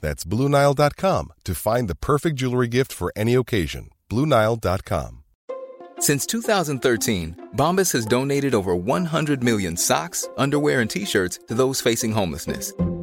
That's BlueNile.com to find the perfect jewelry gift for any occasion. BlueNile.com. Since 2013, Bombas has donated over 100 million socks, underwear, and t shirts to those facing homelessness.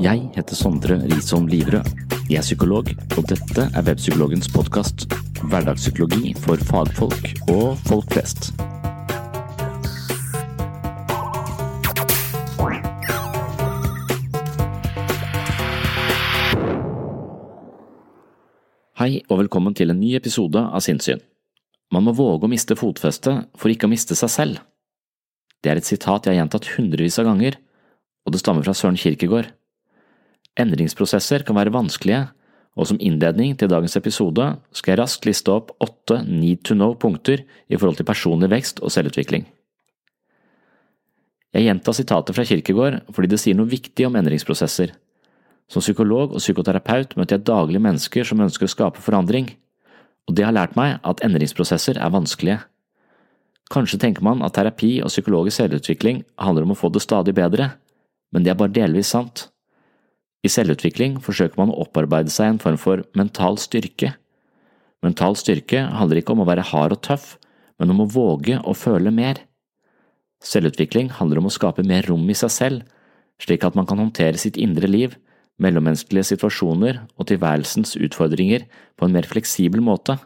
Jeg heter Sondre Risom Livrød. Jeg er psykolog, og dette er Webpsykologens podkast. Hverdagspsykologi for fagfolk og folk flest. Hei og velkommen til en ny episode av Sinnssyn. Man må våge å miste fotfestet for ikke å miste seg selv. Det er et sitat jeg har gjentatt hundrevis av ganger, og det stammer fra Søren Kierkegaard. Endringsprosesser kan være vanskelige, og som innledning til dagens episode skal jeg raskt liste opp åtte need to know-punkter i forhold til personlig vekst og selvutvikling. Jeg gjentar sitatet fra Kirkegård fordi det sier noe viktig om endringsprosesser. Som psykolog og psykoterapeut møter jeg daglig mennesker som ønsker å skape forandring, og det har lært meg at endringsprosesser er vanskelige. Kanskje tenker man at terapi og psykologisk selvutvikling handler om å få det stadig bedre, men det er bare delvis sant. I selvutvikling forsøker man å opparbeide seg en form for mental styrke. Mental styrke handler ikke om å være hard og tøff, men om å våge å føle mer. Selvutvikling handler om å skape mer rom i seg selv, slik at man kan håndtere sitt indre liv, mellommenneskelige situasjoner og tilværelsens utfordringer på en mer fleksibel måte.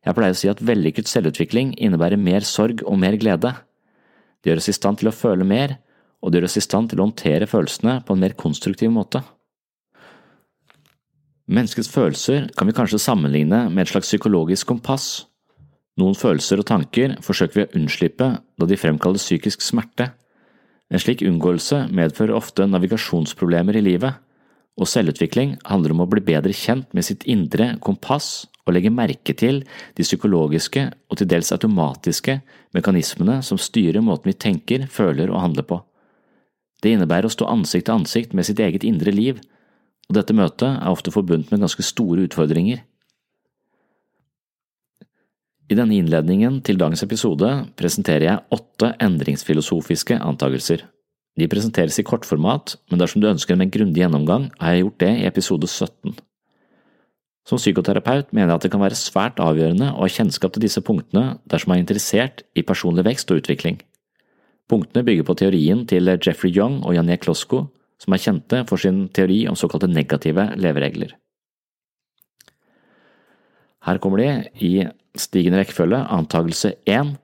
Jeg pleier å si at vellykket selvutvikling innebærer mer sorg og mer glede. Det gjør oss i stand til å føle mer, og det gjør oss i stand til å håndtere følelsene på en mer konstruktiv måte. Menneskets følelser kan vi kanskje sammenligne med et slags psykologisk kompass. Noen følelser og tanker forsøker vi å unnslippe da de fremkaller psykisk smerte. En slik unngåelse medfører ofte navigasjonsproblemer i livet, og selvutvikling handler om å bli bedre kjent med sitt indre kompass og legge merke til de psykologiske og til dels automatiske mekanismene som styrer måten vi tenker, føler og handler på. Det innebærer å stå ansikt til ansikt med sitt eget indre liv, og dette møtet er ofte forbundet med ganske store utfordringer. I denne innledningen til dagens episode presenterer jeg åtte endringsfilosofiske antakelser. De presenteres i kortformat, men dersom du ønsker en mer grundig gjennomgang, har jeg gjort det i episode 17. Som psykoterapeut mener jeg at det kan være svært avgjørende å ha kjennskap til disse punktene dersom man er interessert i personlig vekst og utvikling. Punktene bygger på teorien til Jeffrey Young og Jané Klosko, som er kjente for sin teori om såkalte negative leveregler. Her kommer de i stigende rekkefølge, antagelse 1.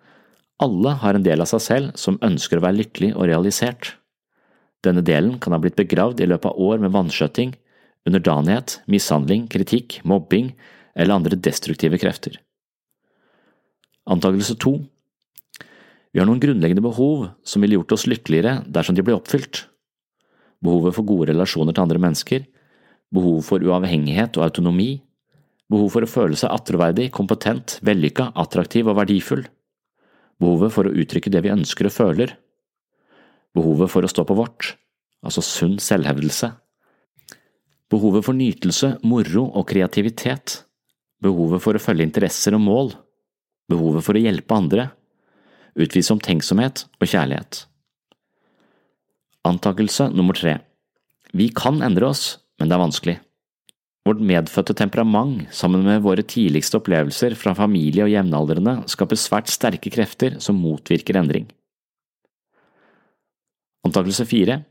Alle har en del av seg selv som ønsker å være lykkelig og realisert. Denne delen kan ha blitt begravd i løpet av år med vanskjøtting, underdanighet, mishandling, kritikk, mobbing eller andre destruktive krefter. Antagelse 2. Vi har noen grunnleggende behov som ville gjort oss lykkeligere dersom de ble oppfylt. Behovet for gode relasjoner til andre mennesker, behov for uavhengighet og autonomi, behov for å føle seg attråverdig, kompetent, vellykka, attraktiv og verdifull, behovet for å uttrykke det vi ønsker og føler, behovet for å stå på vårt, altså sunn selvhevdelse, behovet for nytelse, moro og kreativitet, behovet for å følge interesser og mål, behovet for å hjelpe andre, utvise omtenksomhet og kjærlighet. Antakelse nummer tre Vi kan endre oss, men det er vanskelig. Vårt medfødte temperament, sammen med våre tidligste opplevelser fra familie og jevnaldrende, skaper svært sterke krefter som motvirker endring. Antakelse fire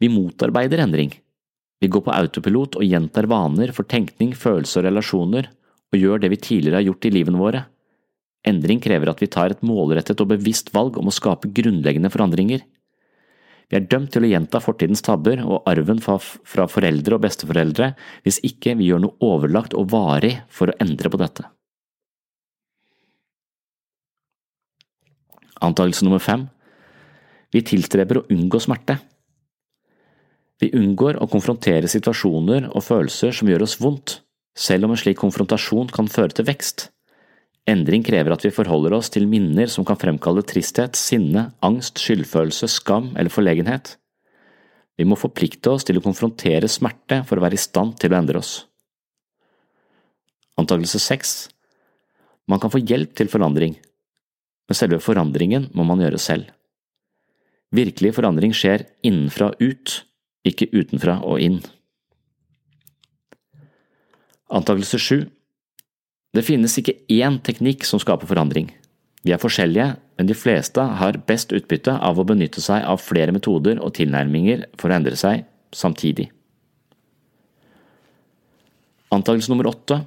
Vi motarbeider endring. Vi går på autopilot og gjentar vaner for tenkning, følelser og relasjoner, og gjør det vi tidligere har gjort i livene våre. Endring krever at vi tar et målrettet og bevisst valg om å skape grunnleggende forandringer. Vi er dømt til å gjenta fortidens tabber og arven fra, foreldre og besteforeldre hvis ikke vi gjør noe overlagt og varig for å endre på dette. Antakelse nummer fem Vi tilstreber å unngå smerte. Vi unngår å konfrontere situasjoner og følelser som gjør oss vondt, selv om en slik konfrontasjon kan føre til vekst. Endring krever at vi forholder oss til minner som kan fremkalle tristhet, sinne, angst, skyldfølelse, skam eller forlegenhet. Vi må forplikte oss til å konfrontere smerte for å være i stand til å endre oss. Antakelse seks Man kan få hjelp til forandring, men selve forandringen må man gjøre selv. Virkelig forandring skjer innenfra og ut, ikke utenfra og inn. Antakelse sju Det finnes ikke én teknikk som skaper forandring. Vi er forskjellige, men de fleste har best utbytte av å benytte seg av flere metoder og tilnærminger for å endre seg samtidig. Antakelse nummer åtte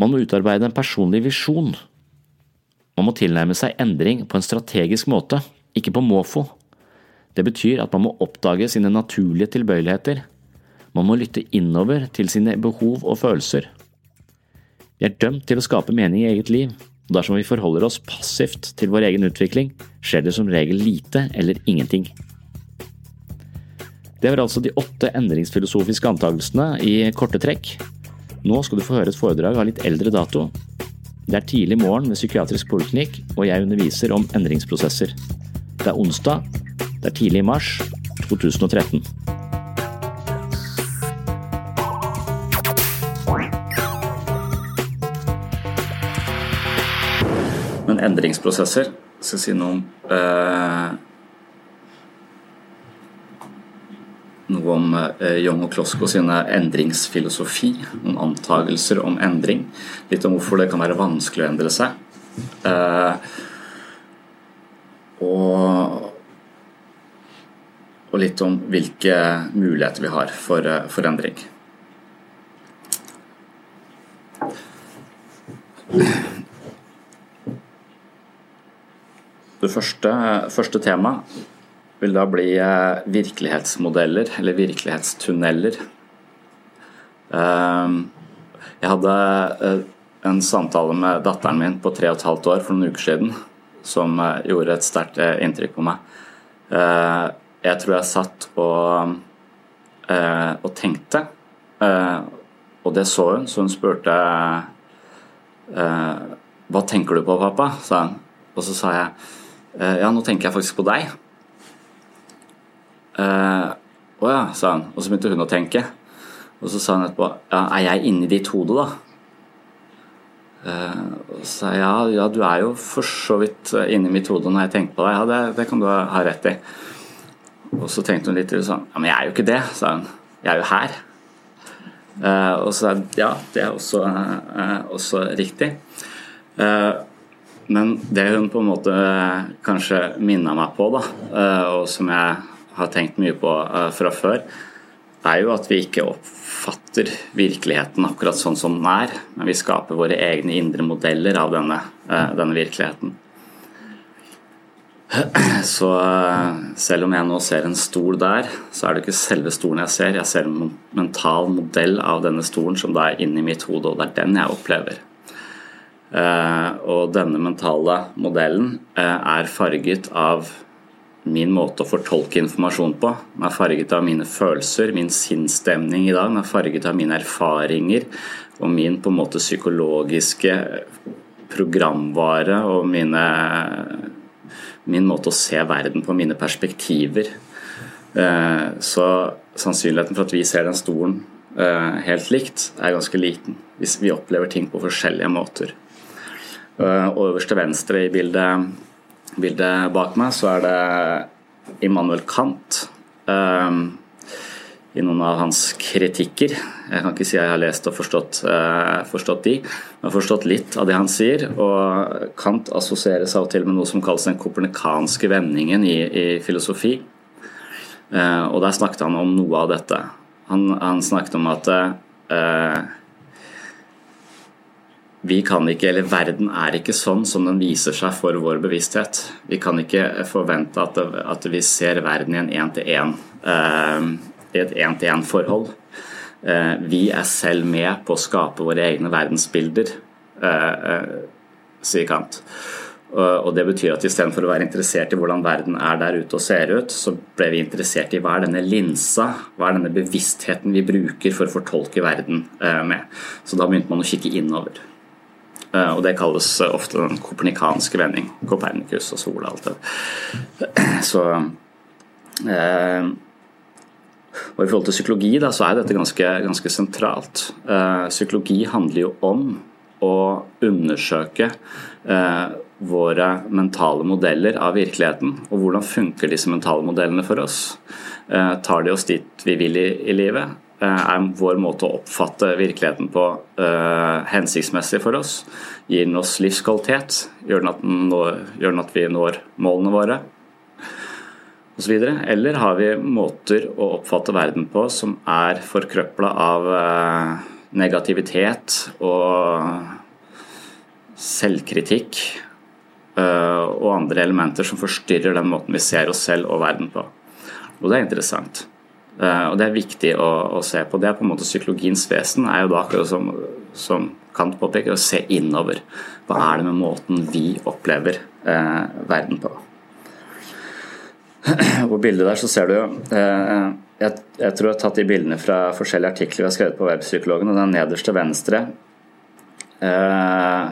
Man må utarbeide en personlig visjon. Man må tilnærme seg endring på en strategisk måte, ikke på måfo. Det betyr at man må oppdage sine naturlige tilbøyeligheter. Man må lytte innover til sine behov og følelser. Vi er dømt til å skape mening i eget liv, og dersom vi forholder oss passivt til vår egen utvikling, skjer det som regel lite eller ingenting. Det var altså de åtte endringsfilosofiske antakelsene i korte trekk. Nå skal du få høre et foredrag av litt eldre dato. Det er tidlig morgen ved psykiatrisk poliklinikk, og jeg underviser om endringsprosesser. Det er onsdag, det er tidlig i mars 2013. Men Jeg skal si noe om eh, Noe om eh, Young og Klosko sine endringsfilosofi. Noen antagelser om endring. Litt om hvorfor det kan være vanskelig å endre seg. Eh, og og litt om hvilke muligheter vi har for, eh, for endring. Det første, første temaet vil da bli eh, virkelighetsmodeller, eller virkelighetstunneler. Ehm, jeg hadde eh, en samtale med datteren min på tre og et halvt år for noen uker siden som gjorde et sterkt inntrykk på meg. Jeg tror jeg satt og, eh, og tenkte, eh, og det så hun, så hun spurte eh, Hva tenker du på, pappa? sa hun. Og så sa jeg eh, ja, nå tenker jeg faktisk på deg. Eh, å ja, sa han, Og så begynte hun å tenke. Og så sa hun etterpå ja, er jeg inni ditt hode, da? Uh, og så sa jeg ja, ja, du er jo for så vidt inni mitt hode når jeg tenker på deg. Ja, det, det kan du ha rett i. Og så tenkte hun litt til sånn Ja, men jeg er jo ikke det, sa hun. Jeg er jo her. Uh, og så ja, det er også, også riktig. Uh, men det hun på en måte kanskje minna meg på, da, og som jeg har tenkt mye på fra før, er jo at vi ikke oppfatter virkeligheten akkurat sånn som den er, men vi skaper våre egne indre modeller av denne, denne virkeligheten. Så eh, selv om jeg nå ser en stol der, så er det ikke selve stolen jeg ser. Jeg ser en mental modell av denne stolen som da er inni mitt hode, og det er den jeg opplever. Eh, og denne mentale modellen eh, er farget av min måte å fortolke informasjon på. Den er farget av mine følelser, min sinnsstemning i dag. Den er farget av mine erfaringer og min på en måte psykologiske programvare og mine min måte å se verden på, mine perspektiver. Eh, så sannsynligheten for at vi ser den stolen helt likt, er ganske liten. Hvis vi opplever ting på forskjellige måter. Og øverst til venstre i bildet, bildet bak meg så er det Immanuel Kant i noen av hans kritikker. Jeg kan ikke si jeg har lest og forstått, uh, forstått de, men har forstått litt av det han sier. Og Kant assosieres av og til med noe som kalles den kopernikanske vendingen i, i filosofi. Uh, og der snakket han om noe av dette. Han, han snakket om at uh, vi kan ikke, eller Verden er ikke sånn som den viser seg for vår bevissthet. Vi kan ikke forvente at, at vi ser verden i en én-til-én i et én-til-én-forhold. Eh, vi er selv med på å skape våre egne verdensbilder, eh, eh, sier Kant. Og Det betyr at istedenfor å være interessert i hvordan verden er der ute og ser ut, så ble vi interessert i hva er denne linsa, hva er denne bevisstheten vi bruker for å fortolke verden med. Så da begynte man å kikke innover. Og Det kalles ofte den kopernikanske vending. Kopernikus og sola og alt det. Så og I forhold til psykologi da, så er dette ganske, ganske sentralt. Eh, psykologi handler jo om å undersøke eh, våre mentale modeller av virkeligheten. Og hvordan funker disse mentale modellene for oss? Eh, tar de oss dit vi vil i, i livet? Eh, er vår måte å oppfatte virkeligheten på uh, hensiktsmessig for oss? Gir den oss livskvalitet? Gjør den at, den når, gjør den at vi når målene våre? Og så videre. Eller har vi måter å oppfatte verden på som er forkrøpla av uh, negativitet og selvkritikk uh, og andre elementer som forstyrrer den måten vi ser oss selv og verden på. Og det er interessant. Eh, og det er viktig å, å se på. Det er på en måte psykologiens vesen, er jo da akkurat som, som Kant påpeker, å se innover. Hva er det med måten vi opplever eh, verden på? På bildet der så ser du eh, jeg, jeg, tror jeg har tatt de bildene fra forskjellige artikler vi har skrevet på Webpsykologen, og den nederste venstre eh,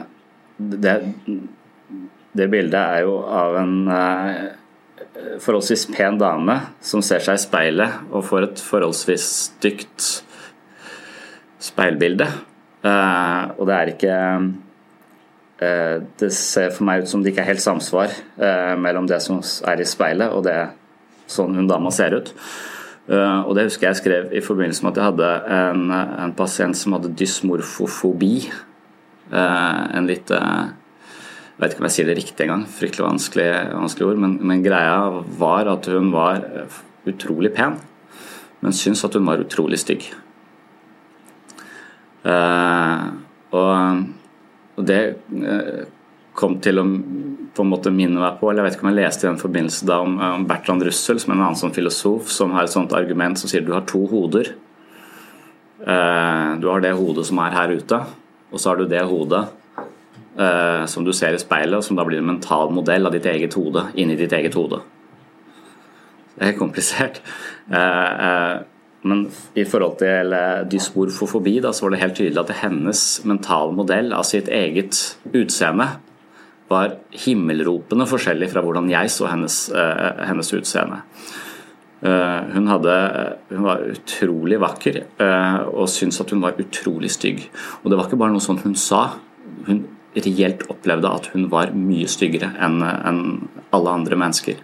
det, det, bildet er jo av en eh, forholdsvis pen dame som ser seg i speilet og får et forholdsvis stygt speilbilde. og det er ikke Eh, det ser for meg ut som det ikke er helt samsvar eh, mellom det som er i speilet og det sånn hun dama ser ut. Og Det husker jeg skrev i forbindelse med at jeg hadde en, en pasient som hadde dysmorfofobi. En litt Jeg vet ikke om jeg sier det riktig engang, fryktelig vanskelig, vanskelig ord. Men, men, greia var at hun var utrolig pen, men syntes at hun var utrolig stygg. Og og det uh, kom til å på en måte minne meg på, eller jeg vet ikke om jeg leste i den forbindelse da om, Bertrand Russell, som er en annen sånn filosof, som har et sånt argument som sier du har to hoder. Uh, du har det hodet som er her ute, og så har du det hodet eh, som du ser i speilet, og som da blir en mental modell av ditt eget hode inni ditt eget hode. Det er komplisert. Men i forhold til dysmorfofobi da, så var det helt tydelig at hennes mentale modell av sitt eget utseende var himmelropende forskjellig fra hvordan jeg så hennes, uh, hennes utseende. Uh, hun, hadde, hun, var utrolig vakker og syntes at hun var utrolig stygg. Og det var ikke bare noe sånt hun sa. Hun reelt opplevde at hun var mye styggere enn en alle andre mennesker.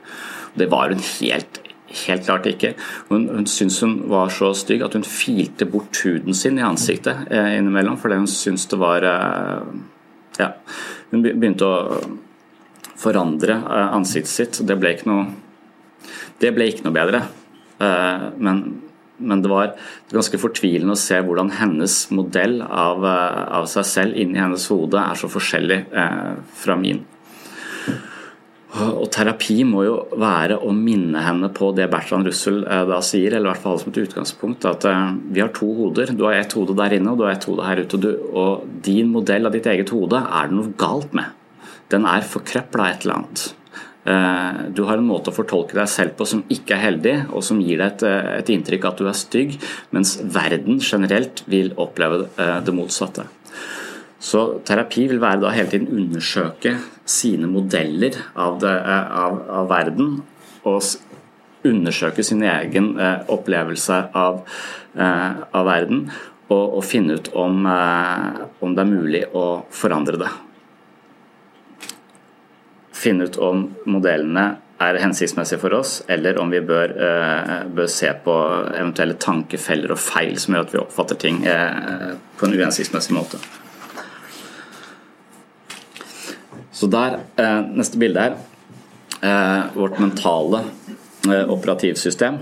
Det var hun helt Helt klart ikke. Hun, hun syntes hun var så stygg at hun filte bort huden sin i ansiktet eh, innimellom fordi hun syntes det var eh, Ja. Hun begynte å forandre eh, ansiktet sitt. Det ble ikke noe Det ble ikke noe bedre. Men, men, det var ganske fortvilende å se hvordan hennes modell av, eh, av seg selv inni hennes hode er så forskjellig eh, fra min. Og terapi må jo være å minne henne på det Bertrand Russell eh, da sier, eller i hvert fall som et utgangspunkt, at eh, vi har to hoder. Du har ett hode der inne, og du har ett hode her ute. Og din modell av ditt eget hode er det noe galt med. Den er forkrøpla et eller annet. Eh, du har en måte å fortolke deg selv på som ikke er heldig, og som gir deg et, et inntrykk at du er stygg, mens verden generelt vil oppleve det motsatte. Så terapi vil være da hele tiden undersøke sine modeller av, det, av, av verden og undersøke sin egen opplevelse av, av verden og, og, finne ut om, om det er mulig å forandre det. Finne ut om modellene er hensiktsmessige for oss, eller om vi bør, uh, bør, se på eventuelle tankefeller og feil som gjør at vi oppfatter ting uh, på en uhensiktsmessig måte. Så der, uh, Neste bilde er vårt mentale operativsystem.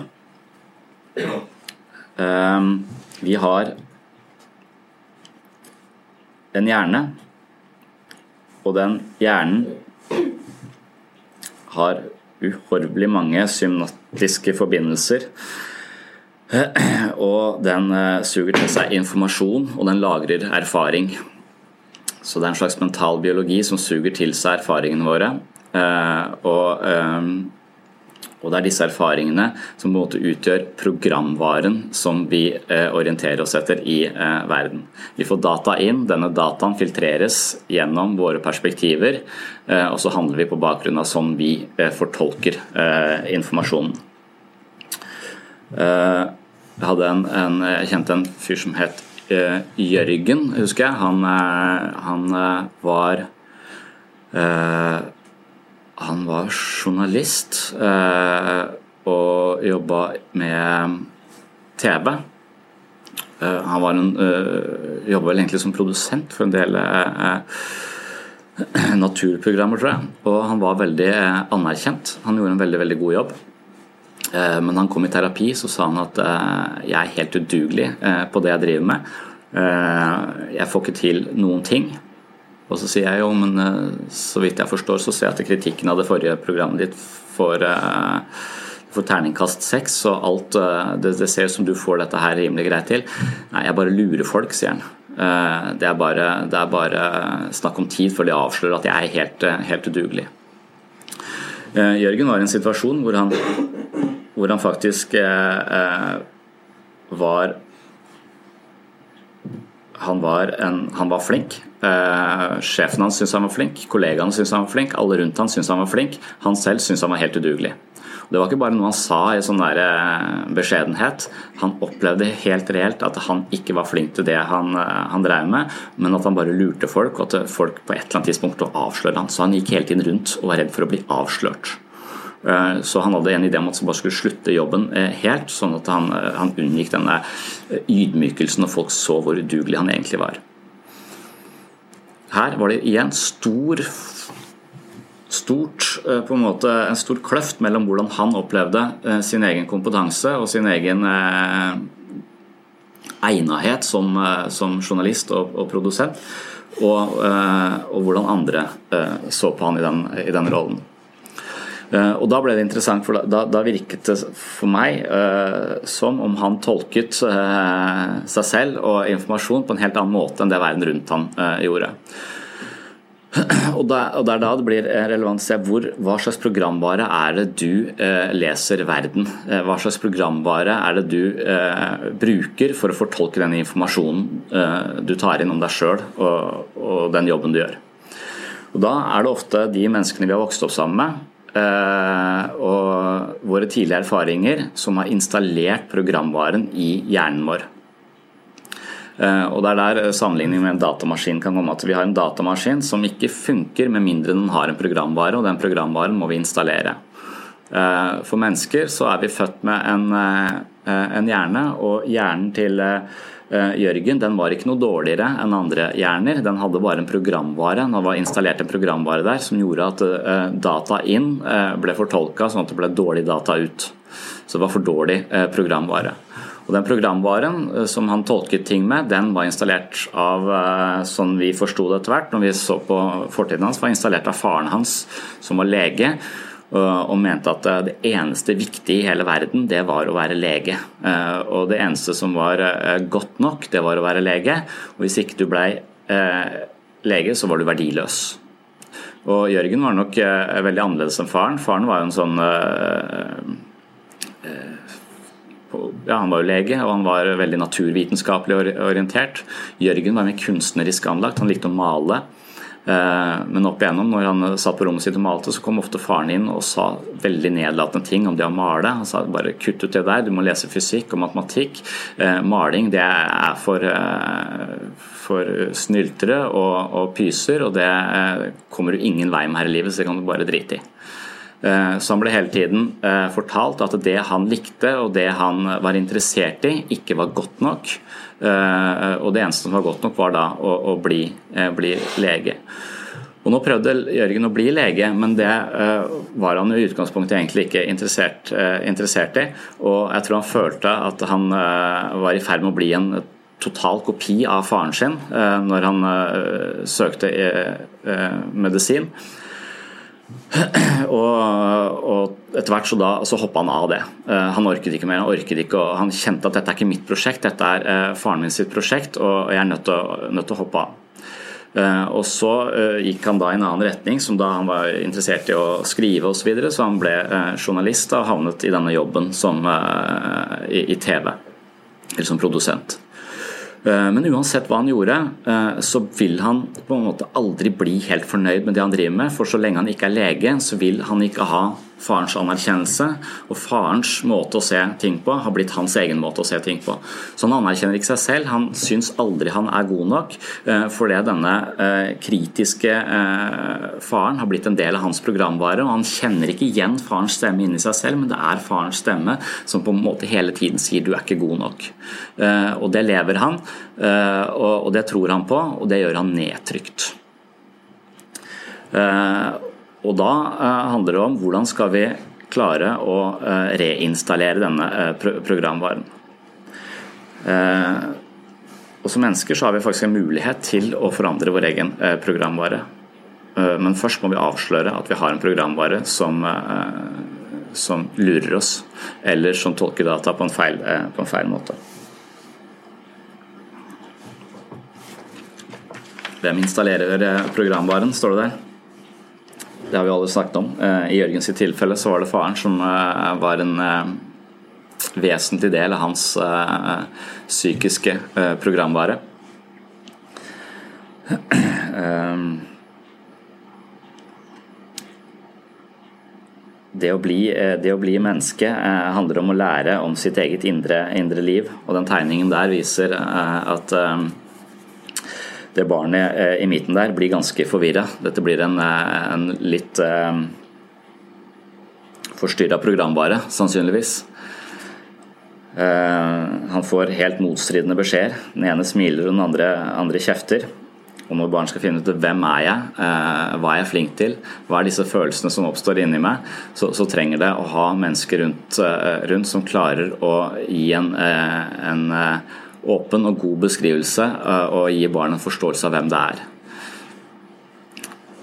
vi har en hjerne, og den hjernen har uhorvelig mange symnatiske forbindelser. Og den eh, suger til seg informasjon, og den lagrer erfaring. Så det er en slags mental biologi som suger til seg erfaringene våre. Eh, og eh, og det er disse erfaringene som på en måte utgjør programvaren som vi eh, orienterer oss etter i eh, verden. Vi får data inn, denne dataen filtreres gjennom våre perspektiver, eh, og så handler vi på bakgrunn av sånn vi fortolker informasjonen. Jeg hadde en, en, jeg kjente en fyr som het Jørgen, husker jeg. Han, han var han var journalist eh, og jobba med TV. Eh, han var en, eh, jobba vel egentlig som produsent for en del naturprogrammer, tror jeg. Og han var veldig anerkjent. Han gjorde en veldig, veldig god jobb. Men han kom i terapi, så sa han at jeg er helt udugelig på det jeg driver med. Jeg får ikke til noen ting. Og så sier jeg jo, men eh, så vidt jeg forstår, så ser jeg at kritikken av det forrige programmet ditt får, for terningkast seks, og alt eh, det, det ser ut som du får dette her rimelig greit til. Nei, jeg bare lurer folk, sier han. Det er, bare, det er bare snakk om tid før de avslører at jeg er helt, helt udugelig. Jørgen var i en situasjon hvor han, hvor han faktisk var han var, en, han var flink. Eh, sjefen hans syntes han var flink, kollegaene syntes han var flink, alle rundt han syntes han var flink. Han selv syntes han var helt udugelig. Det var ikke bare noe han sa i sånn der eh, beskjedenhet. Han opplevde helt reelt at han ikke var flink til det han, eh, han drev med, men at han bare lurte folk, og at folk på et eller annet tidspunkt avslørte han. Så han gikk hele tiden rundt og var redd for å bli avslørt. Så han hadde en idé om at han bare skulle slutte jobben helt, sånn at han, han unngikk denne ydmykelsen når folk så hvor udugelig han egentlig var. Her var det igjen stor stort, eh, på en måte, en stor kløft mellom hvordan han opplevde eh, sin egen kompetanse og sin egen eh, egnethet som, som, journalist og, og produsent, og, og, hvordan andre så på han i den, i den rollen. Eh, og Da ble det interessant, for da, da virket det for meg uh, som om han tolket uh, seg selv og informasjon på en helt annen måte enn det verden rundt uh, gjorde. Og, Det er da det blir relevant å se hvor, hva slags programvare er det du leser verden. Hva slags programvare er det du bruker for å fortolke den informasjonen du tar inn om deg sjøl og, og den jobben du gjør. Og Da er det ofte de menneskene vi har vokst opp sammen med, Eh, og våre tidlige erfaringer som har installert programvaren i hjernen vår. Eh, og Det er der sammenligning med en datamaskin kan komme. at Vi har en datamaskin som ikke funker med mindre den har en programvare, og den programvaren må vi installere. Eh, for mennesker så er vi født med en, en hjerne, og hjernen til Eh, Jørgen den var ikke noe dårligere enn andre hjerner. Den hadde bare en programvare. Det var installert en programvare der som gjorde at eh, data inn eh, ble fortolka sånn at det ble dårlig data ut. Så det var for dårlig programvare. Og Den programvaren som han tolket ting med, den var installert av sånn vi forsto det etter hvert, når vi så på fortiden hans, var installert av faren hans, som var lege og mente at eh, det eneste viktige i hele verden, det var å være lege. Eh, og det eneste som var eh, godt nok, det var å være lege. Og hvis ikke du blei lege, så var du verdiløs. Og Jørgen var nok veldig annerledes enn faren. Faren var jo en sånn ja, Han var jo lege, og han var veldig naturvitenskapelig orientert. Jørgen var mer kunstnerisk anlagt. Han likte å male. Men opp igjennom, når han satt på rommet sitt og malte, så kom ofte faren inn og sa veldig nedlatende ting om det å male. Han sa bare kutt ut det der, du må lese fysikk og matematikk. Maling det er for, for snyltere og, og pyser, og det kommer du ingen vei med her i livet, så det kan du bare drite i. Eh, så han ble hele tiden eh, fortalt at det han likte og det han var interessert i, ikke var godt nok. Eh, og det eneste som var godt nok, var da å, å bli, bli, lege. Og Nå prøvde Jørgen å bli lege, men det var han i utgangspunktet egentlig ikke interessert, interessert i. Og jeg tror han følte at han var i ferd med å bli en total kopi av faren sin når han søkte medisin. Og, og etter hvert så, da, så hoppa han av det. Uh, han orket ikke mer. Han orket ikke, og han kjente at dette er ikke mitt prosjekt, dette er uh, faren min sitt prosjekt, og jeg er nødt til å, hoppe av. Uh, og så gikk han da i en annen retning, som da han var interessert i å skrive osv. Så, videre, så han ble journalist og havnet i denne jobben som, i, i TV, eller som produsent. Eh, men uansett hva han gjorde, eh, så vil han på en måte aldri bli helt fornøyd med det han driver med. For så lenge han ikke er lege, så vil han ikke ha farens anerkjennelse. Og farens måte å se ting på har blitt hans egen måte å se ting på. Så han anerkjenner ikke seg selv. Han syns aldri han er god nok, eh, fordi denne eh, kritiske eh, faren har blitt en del av hans programvare. Og han kjenner ikke igjen farens stemme inni seg selv, men det er farens stemme som på en måte hele tiden sier 'du er ikke god nok'. Og det lever han, og det tror han på, og det gjør han nedtrykt. Og da eh, handler det om hvordan skal vi klare å eh, reinstallere denne eh, programvaren. Og Som mennesker så har vi faktisk en mulighet til å forandre vår egen programvare. Men først må vi avsløre at vi har en programvare som, som lurer oss, eller som tolker data på en feil, på en feil måte. Hvem installerer programvaren, står det der. Det har vi alle snakket om. Eh, I Jørgens tilfelle så var det faren som eh, var en eh, vesentlig del av hans psykiske programvare. Det å, bli, det å bli menneske handler om å lære om sitt eget indre, indre liv. Og den tegningen der viser at det barnet eh, i midten der blir ganske forvirra. Dette blir en, eh, en litt eh, forstyrra programvare, sannsynligvis. Han får helt motstridende beskjeder. Den ene smiler, og den andre, andre kjefter. Og når barn skal finne ut hvem er jeg, hva er jeg flink til, hva er disse følelsene som oppstår inni meg, så, så trenger det å ha mennesker rundt, rundt, som klarer å gi en, en åpen og god beskrivelse eh, og gi barnet en forståelse av hvem det er.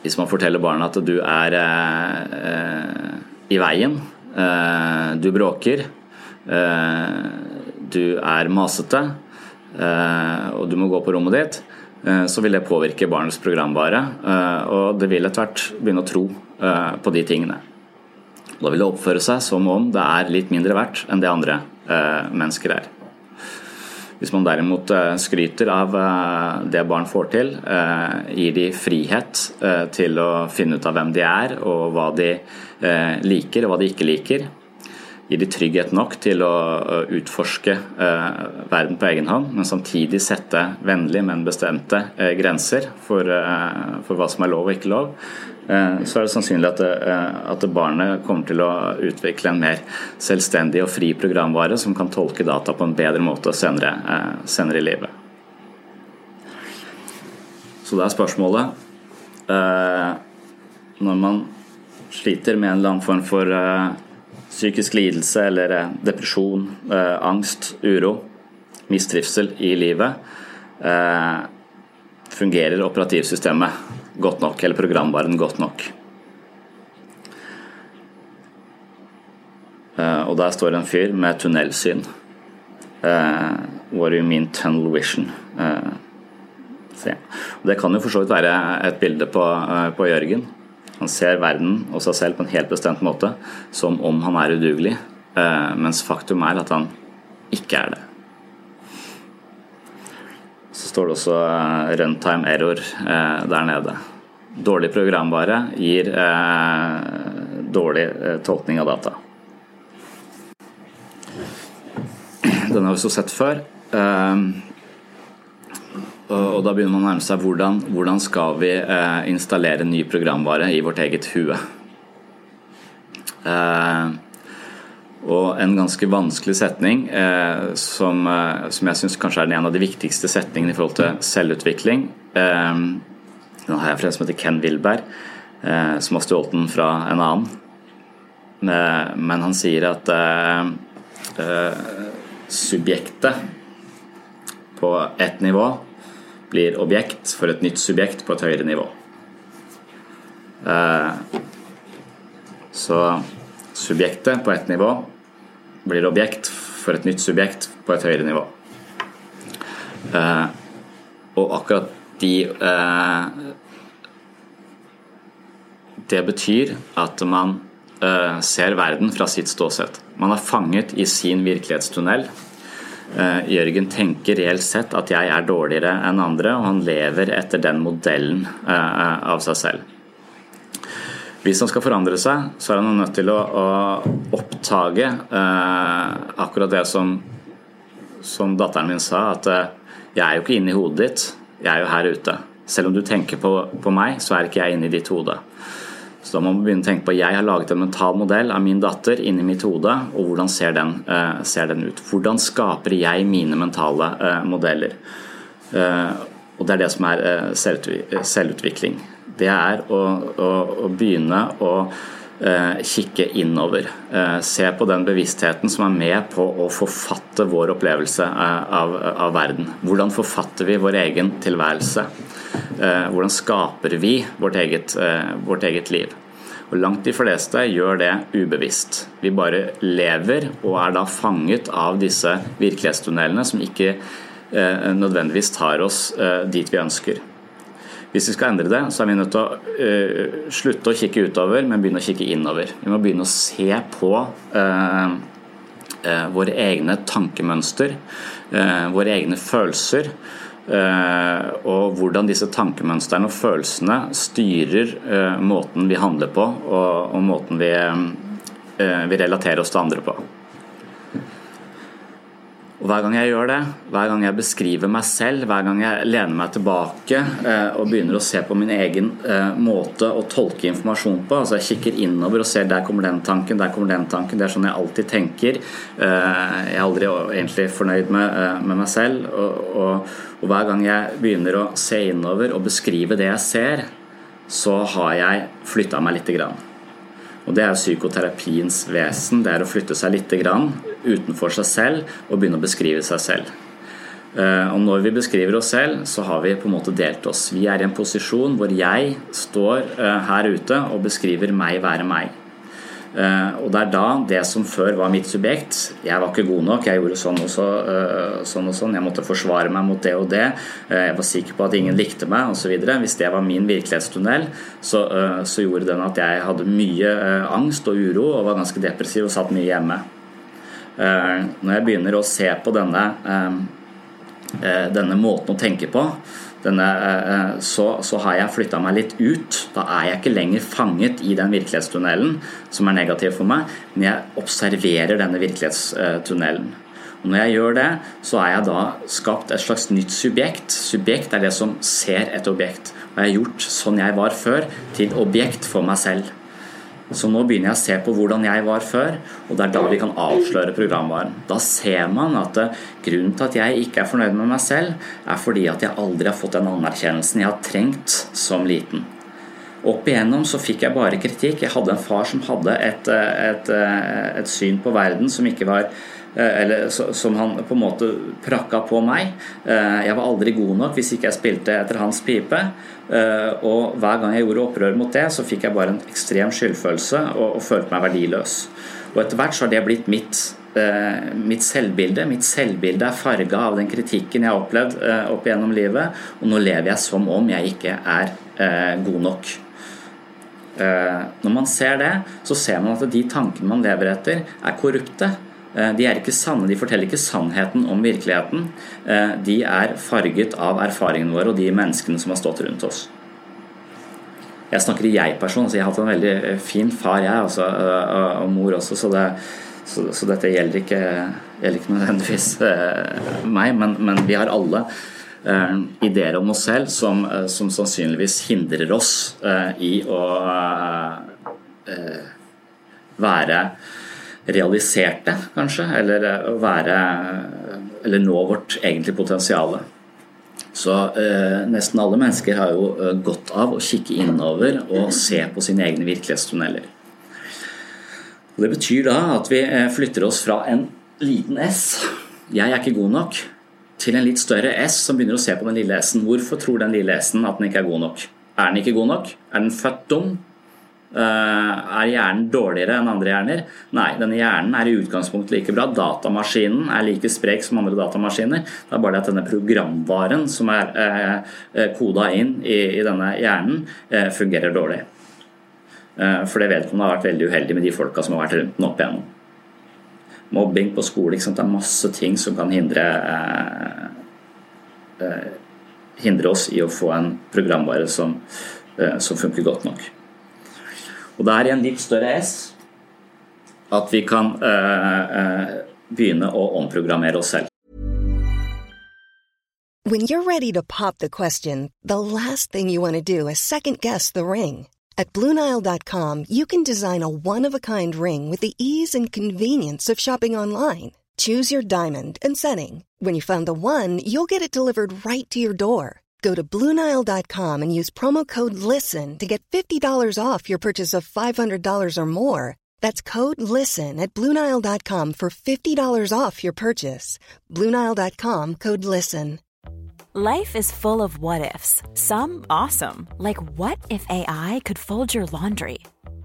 Hvis man forteller barnet at du er eh, i veien, eh, du bråker, du er masete og du må gå på rommet ditt, så vil det påvirke barnets programvare. og det vil etter hvert begynne å tro på de tingene. Da vil det oppføre seg som om det er litt mindre verdt enn det andre mennesker er. Hvis man derimot eh, skryter av eh, det barn får til, eh, gir de frihet til å finne ut av hvem de er og hva de liker og hva de ikke liker, gir de trygghet nok til å utforske verden på egen hånd, men samtidig sette vennlige, men bestemte grenser for, for hva som er lov og ikke lov, Eh, så er det sannsynlig at, det, at, barnet kommer til å utvikle en mer selvstendig og fri programvare som kan tolke data på en bedre måte senere, eh, senere i livet. Så det er spørsmålet Når man sliter med en eller annen form for psykisk lidelse eller depresjon, angst, uro, mistrivsel i livet, fungerer operativsystemet godt nok, eller programvaren godt nok. Og der står en fyr med tunnelsyn. What do you mean tunnel vision? Det kan jo for så vidt være et bilde på, på, Jørgen. Han ser verden og seg selv på en helt bestemt måte, som om han er udugelig, mens faktum er at han ikke er det. Så står det også runtime error der nede. dårlig programvare gir dårlig tolkning av data. Den har vi så sett før. Og da begynner man å nærme seg hvordan, hvordan skal vi eh, installere ny programvare i vårt eget hue. Eh, og en ganske vanskelig setning eh, som, eh, som, jeg syns kanskje er en av de viktigste setningene i forhold til selvutvikling. Eh, nå har jeg for en som heter Ken Wilberg, eh, som har stjålet den fra en annen. men han sier at subjektet på ett nivå blir objekt for et nytt subjekt på et høyere nivå. Eh, så subjektet på ett nivå blir objekt for et nytt subjekt på et høyere nivå. Eh, og akkurat de eh, Det betyr at man ser verden fra sitt ståsted. Man er fanget i sin virkelighetstunnel Jørgen tenker reelt sett at jeg er dårligere enn andre, og han lever etter den modellen eh, av seg selv. Hvis han skal forandre seg, så er han nødt til å, å oppdage eh, akkurat det som, som, datteren min sa, at jeg er jo ikke inne i hodet ditt, jeg er jo her ute. Selv om du tenker på, på meg, så er ikke jeg inne i ditt hode. Så da må man begynne å tenke på jeg har laget en mental modell av min datter inni mitt hode, og hvordan ser den, uh, ser den ut? Hvordan skaper jeg mine mentale uh, modeller? Uh, og det er det som er selvutvikling. Det er å, å, å begynne å kikke innover. Se på den bevisstheten som er med på å forfatte vår opplevelse av, av verden. Hvordan forfatter vi vår egen tilværelse? Eh, hvordan skaper vi vårt eget, eh, vårt eget liv? Og Langt de fleste gjør det ubevisst. Vi bare lever og er da fanget av disse virkelighetstunnelene som ikke eh, nødvendigvis tar oss dit vi ønsker. Hvis vi skal endre det, så er vi nødt til å slutte å kikke utover, men begynne å kikke innover. Vi må begynne å se på våre egne tankemønster, våre egne følelser. Eh, og hvordan disse tankemønstrene og følelsene styrer eh, måten vi handler på og, måten vi, eh, vi relaterer oss til andre på. Og Hver gang jeg gjør det, hver gang jeg beskriver meg selv, hver gang jeg lener meg tilbake eh, og begynner å se på min egen eh, måte å tolke informasjon på, altså jeg kikker innover og ser der kommer den tanken, der kommer den tanken, det er sånn jeg alltid tenker. Eh, jeg er aldri egentlig fornøyd med, med meg selv. Og, og, og, hver gang jeg begynner å se innover og beskrive det jeg ser, så har jeg flytta meg lite grann. Og Det er psykoterapiens vesen. Det er å flytte seg litt utenfor seg selv og begynne å beskrive seg selv. Eh, og Når vi beskriver oss selv, så har vi på en måte delt oss. Vi er i en posisjon hvor jeg står eh, her ute og beskriver meg være meg. Eh, og det er da det som før var mitt subjekt Jeg var ikke god nok, jeg gjorde sånn og, så, eh, sånn og sånn. Jeg måtte forsvare meg mot det og det. Eh, jeg var sikker på at ingen likte meg osv. Hvis det var min virkelighetstunnel, så, så, gjorde den at jeg hadde mye angst og uro og var ganske depressiv og satt mye hjemme. Når jeg begynner å se på denne, denne måten å tenke på, denne, eh, eh, så, så, har jeg flytta meg litt ut. Da er jeg ikke lenger fanget i den virkelighetstunnelen som er negativ for meg, men jeg observerer denne virkelighetstunnelen. Og når jeg gjør det, så er jeg da skapt et slags nytt subjekt. Subjekt er det som ser et objekt. Og jeg har gjort sånn jeg var før, til objekt for meg selv. Så nå begynner jeg å se på hvordan jeg var før, og det er da vi kan avsløre programvaren. Da ser man at eh, grunnen til at jeg ikke er fornøyd med meg selv, er fordi at jeg aldri har fått den anerkjennelsen jeg har trengt som liten. Opp igjennom så fikk jeg bare kritikk. Jeg hadde en far som hadde et, et, et, eh, et syn på verden som ikke var eller som han på en måte prakka på meg. Jeg var aldri god nok hvis ikke jeg spilte etter hans pipe. Eh, og hver gang jeg gjorde opprør mot det, så fikk jeg bare en ekstrem skyldfølelse og, og følte meg verdiløs. Og etter hvert så har det blitt mitt, eh, mitt selvbilde. Mitt selvbilde er farga av den kritikken jeg har opplevd eh, opp igjennom livet, og nå lever jeg som om jeg ikke er god nok. Når man ser det, så ser man at de tankene man lever etter, er korrupte. Eh, de er ikke sanne, de forteller ikke sannheten om virkeligheten. Eh, de er farget av erfaringene våre og de menneskene som har stått rundt oss. Jeg snakker i jeg-person, så jeg har hatt en veldig fin far, jeg, også, og mor også, så, det, så, så dette gjelder ikke, gjelder ikke nødvendigvis meg, men, men vi har alle ideer om oss selv som, som sannsynligvis hindrer oss i å være realiserte, kanskje, eller være Eller nå vårt egentlige potensial. Så nesten alle mennesker har jo godt av å kikke innover og se på sine egne virkelighetstunneler. Det betyr da at vi flytter oss fra en liten S, jeg er ikke god nok, til en litt større S som begynner å se på den lille S-en. Hvorfor tror den lille S-en at den ikke er god nok? Er den ikke god nok? Er den født dum? Er hjernen dårligere enn andre hjerner? Nei, denne hjernen er i utgangspunktet like bra. Datamaskinen er like sprek som andre datamaskiner. Det er bare det at denne programvaren som er eh, koda inn i, denne hjernen, eh, fungerer dårlig. Eh, for det vedkommende har vært veldig uheldig med de folka som har vært rundt den opp igjennom mobbing på skole. Det er masse ting som kan hindre, eh, eh, hindre oss i å få en programvare som, eh, som, funker godt nok. Og det er i en litt større S at vi kan eh, eh, begynne å omprogrammere oss selv. When you're ready to pop the question, the last thing you want to do is second guess the ring. At Bluenile.com, you can design a one of a kind ring with the ease and convenience of shopping online. Choose your diamond and setting. When you find the one, you'll get it delivered right to your door. Go to Bluenile.com and use promo code LISTEN to get $50 off your purchase of $500 or more. That's code LISTEN at Bluenile.com for $50 off your purchase. Bluenile.com code LISTEN. Life is full of what ifs, some awesome, like what if AI could fold your laundry?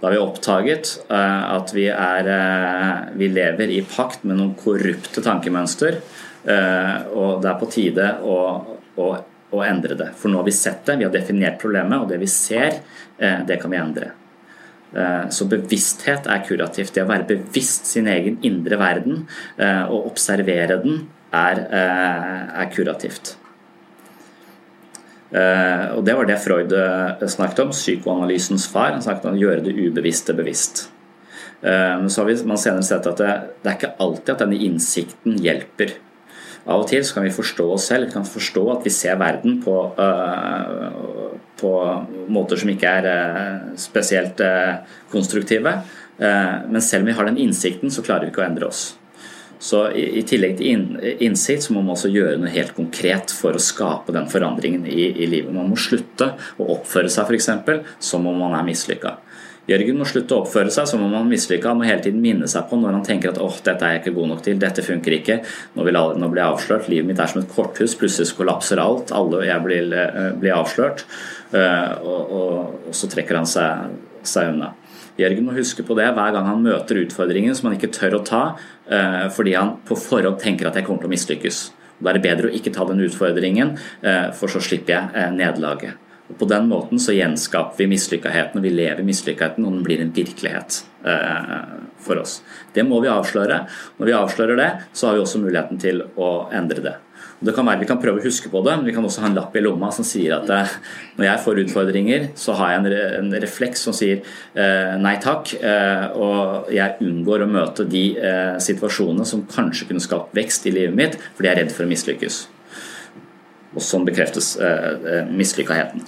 Da har vi oppdaget uh, at vi, er, uh, vi, lever i pakt med noen korrupte tankemønster. Uh, og det er på tide å, å, å, endre det. For nå har vi sett det, vi har definert problemet, og det vi ser, det kan vi endre. Så bevissthet er kurativt. Det å være bevisst sin egen indre verden og observere den, er, er kurativt. Uh, og Det var det Freud uh, snakket om, psykoanalysens far. Han snakket om å gjøre det ubevisste bevisst. Uh, men så har vi, man senere sett at det, det, er ikke alltid at denne innsikten hjelper. Av og til så kan vi forstå oss selv, vi kan forstå at vi ser verden på, på måter som ikke er spesielt konstruktive. men selv om vi har den innsikten, så klarer vi ikke å endre oss. Så i, i tillegg til innsikt så må man også gjøre noe helt konkret for å skape den forandringen i, i livet. Man må slutte å oppføre seg f.eks. som om man er mislykka. Jørgen må slutte å oppføre seg som om han mislykka. Han må hele tiden minne seg på når han tenker at åh, dette er jeg ikke god nok til, dette funker ikke, nå, vil, nå blir jeg avslørt, livet mitt er som et korthus, plutselig kollapser alt, alle og jeg blir, eh, blir avslørt. Eh, og, og, og, så trekker han seg, seg unna. Jørgen må huske på det hver gang han møter utfordringen som han ikke tør å ta eh, fordi han på forhånd tenker at jeg kommer til å mislykkes. Da er det bedre å ikke ta den utfordringen, eh, for så slipper jeg eh, nederlaget. På den måten så gjenskaper vi mislykkaheten, og vi lever mislykkaheten, og den blir en virkelighet for oss. Det må vi avsløre. Når vi avslører det, så har vi også muligheten til å endre det. Det kan være Vi kan prøve å huske på det, men vi kan også ha en lapp i lomma som sier at eh, når jeg får utfordringer, så har jeg en, refleks som sier eh, nei takk, eh, og jeg unngår å møte de situasjonene som kanskje kunne skapt vekst i livet mitt, fordi jeg er redd for å mislykkes. Og sånn bekreftes mislykkaheten.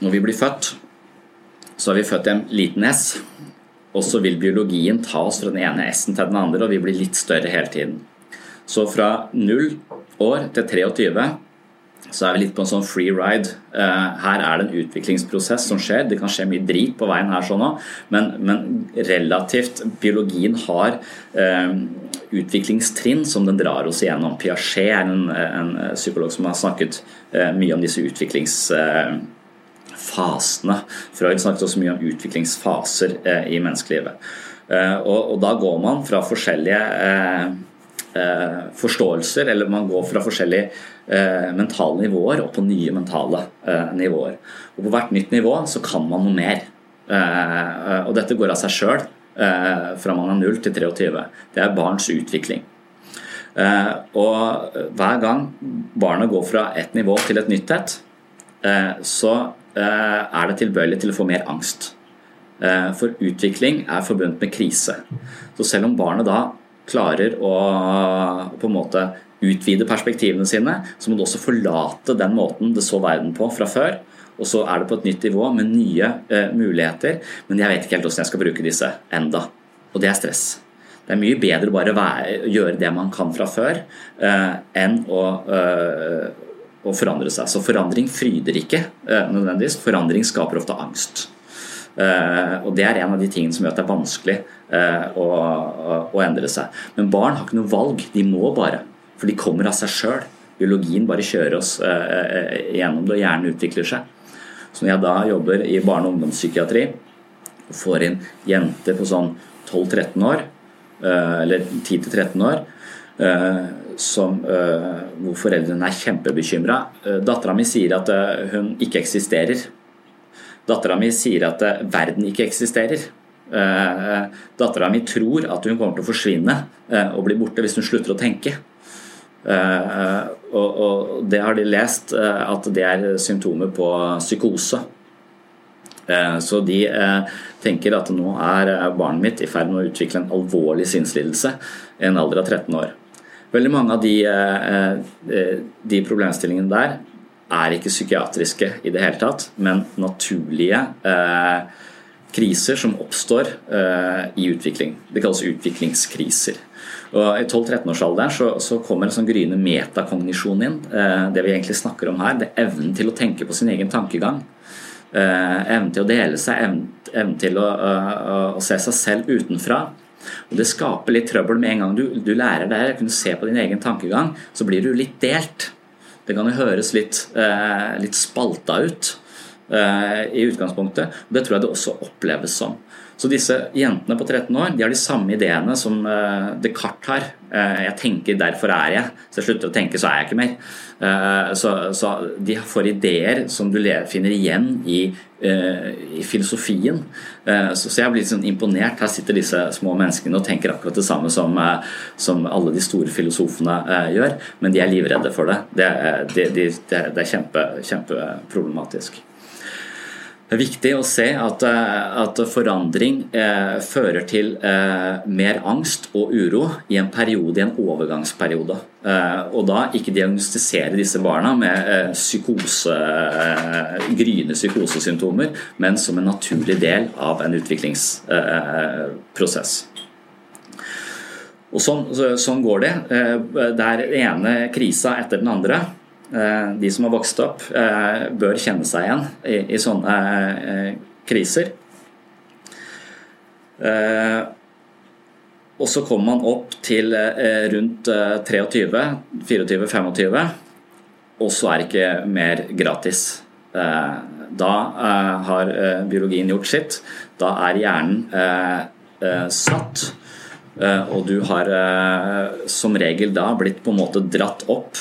Når vi blir født, så er vi født i en liten S, og så vil biologien ta oss fra den ene S-en til den andre, og vi blir litt større hele tiden. Så fra 0 år til 23 så er vi litt på en sånn free ride. Eh, her er det en utviklingsprosess som skjer. Det kan skje mye drit på veien her sånn òg, men, men, relativt Biologien har eh, utviklingstrinn som den drar oss igjennom. Piaget er en, en psykolog som har snakket eh, mye om disse utviklingsfasene. Freud snakket også mye om utviklingsfaser eh, i menneskelivet. Eh, og, og, da går man fra forskjellige eh, forståelser, eller man går fra forskjellige eh, mentale nivåer og på nye mentale eh, nivåer. Og På hvert nytt nivå så kan man noe mer. Eh, og dette går av seg sjøl eh, fra man er 0 til 23. Det er barns utvikling. Eh, og hver gang barnet går fra et nivå til et nytt et, eh, så er det tilbøyelig til å få mer angst. For utvikling er forbundet med krise. Så selv om barnet da klarer å på en måte utvide perspektivene sine, så må du også forlate den måten det så verden på fra før. Og så er det på et nytt nivå med nye eh, muligheter, men jeg vet ikke helt hvordan jeg skal bruke disse enda. Og det er stress. Det er mye bedre å bare være, gjøre det man kan fra før, eh, enn å, eh, å, forandre seg. Så forandring fryder ikke eh, nødvendigvis. Forandring skaper ofte angst. Eh, og Det er en av de tingene som gjør at det er vanskelig eh, å, å endre seg. Men barn har ikke noe valg, de må bare. For de kommer av seg sjøl. Biologien bare kjører oss eh, gjennom det, og hjernen utvikler seg. Så når jeg da jobber i barne- og ungdomspsykiatri og får inn jenter på sånn 12-13 år, eller 10-13 år, som, hvor foreldrene er kjempebekymra. Dattera mi sier at hun ikke eksisterer. Dattera mi sier at verden ikke eksisterer. Dattera mi tror at hun kommer til å forsvinne og bli borte hvis hun slutter å tenke. Eh, og, det har de lest eh, at det er symptomer på psykose. Eh, så de tenker at nå er barnet mitt i ferd med å utvikle en alvorlig sinnslidelse i en alder av 13 år. Veldig mange av de, de problemstillingene der er ikke psykiatriske i det hele tatt, men naturlige kriser som oppstår i utvikling. Det kalles utviklingskriser. Og I 12-13-årsalderen så, så, kommer en sånn gryende metakognisjon inn. Eh, det vi egentlig snakker om her, det er evnen til å tenke på sin egen tankegang. Eh, evnen til å dele seg, evnen, evnen til å, å, å, se seg selv utenfra. Og Det skaper litt trøbbel med en gang du, du lærer deg å kunne se på din egen tankegang, så blir du litt delt. Det kan jo høres litt, eh, litt spalta ut i utgangspunktet. Det tror jeg det også oppleves som. Så disse jentene på 13 år de har de samme ideene som uh, Descartes har. Uh, jeg tenker, derfor er jeg. Så jeg slutter å tenke, så er jeg ikke mer. Uh, så, så, de får ideer som du finner igjen i, i filosofien. Så, så, jeg blir sånn imponert. Her sitter disse små menneskene og tenker akkurat det samme som, som alle de store filosofene gjør, men de er livredde for det. Det, det, det, det er kjempe, kjempeproblematisk. Det er viktig å se at, eh, at forandring eh, fører til eh, mer angst og uro i en periode, i en overgangsperiode. Eh, og da ikke diagnostisere disse barna med eh, psykose, eh, gryende psykosesymptomer, men som en naturlig del av en utviklingsprosess. Og sånn, sånn går det. Det er den ene krisa etter den andre. Eh, de som har vokst opp, eh, bør kjenne seg igjen i, sånne eh, kriser. Og så kommer man opp til rundt 23, 24-25, og så er det ikke mer gratis. Da har biologien gjort sitt. Da er hjernen satt. Og du har som regel da blitt på en måte dratt opp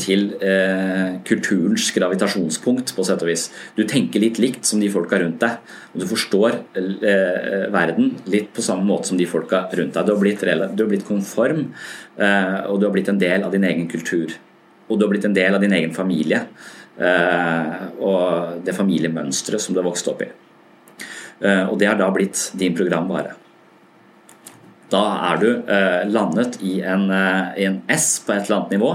til eh, kulturens gravitasjonspunkt, på sett og vis. Du tenker litt likt som de folka rundt deg. Og du forstår eh, verden litt på samme måte som de folka rundt deg. Du har blitt, du har blitt konform, eh, og du har blitt en del av din egen kultur. Og du har blitt en del av din egen familie. Eh, og det familiemønsteret som du har vokst opp i. Eh, og det har da blitt din programvare. Da er du landet i en, i en S på et eller annet nivå.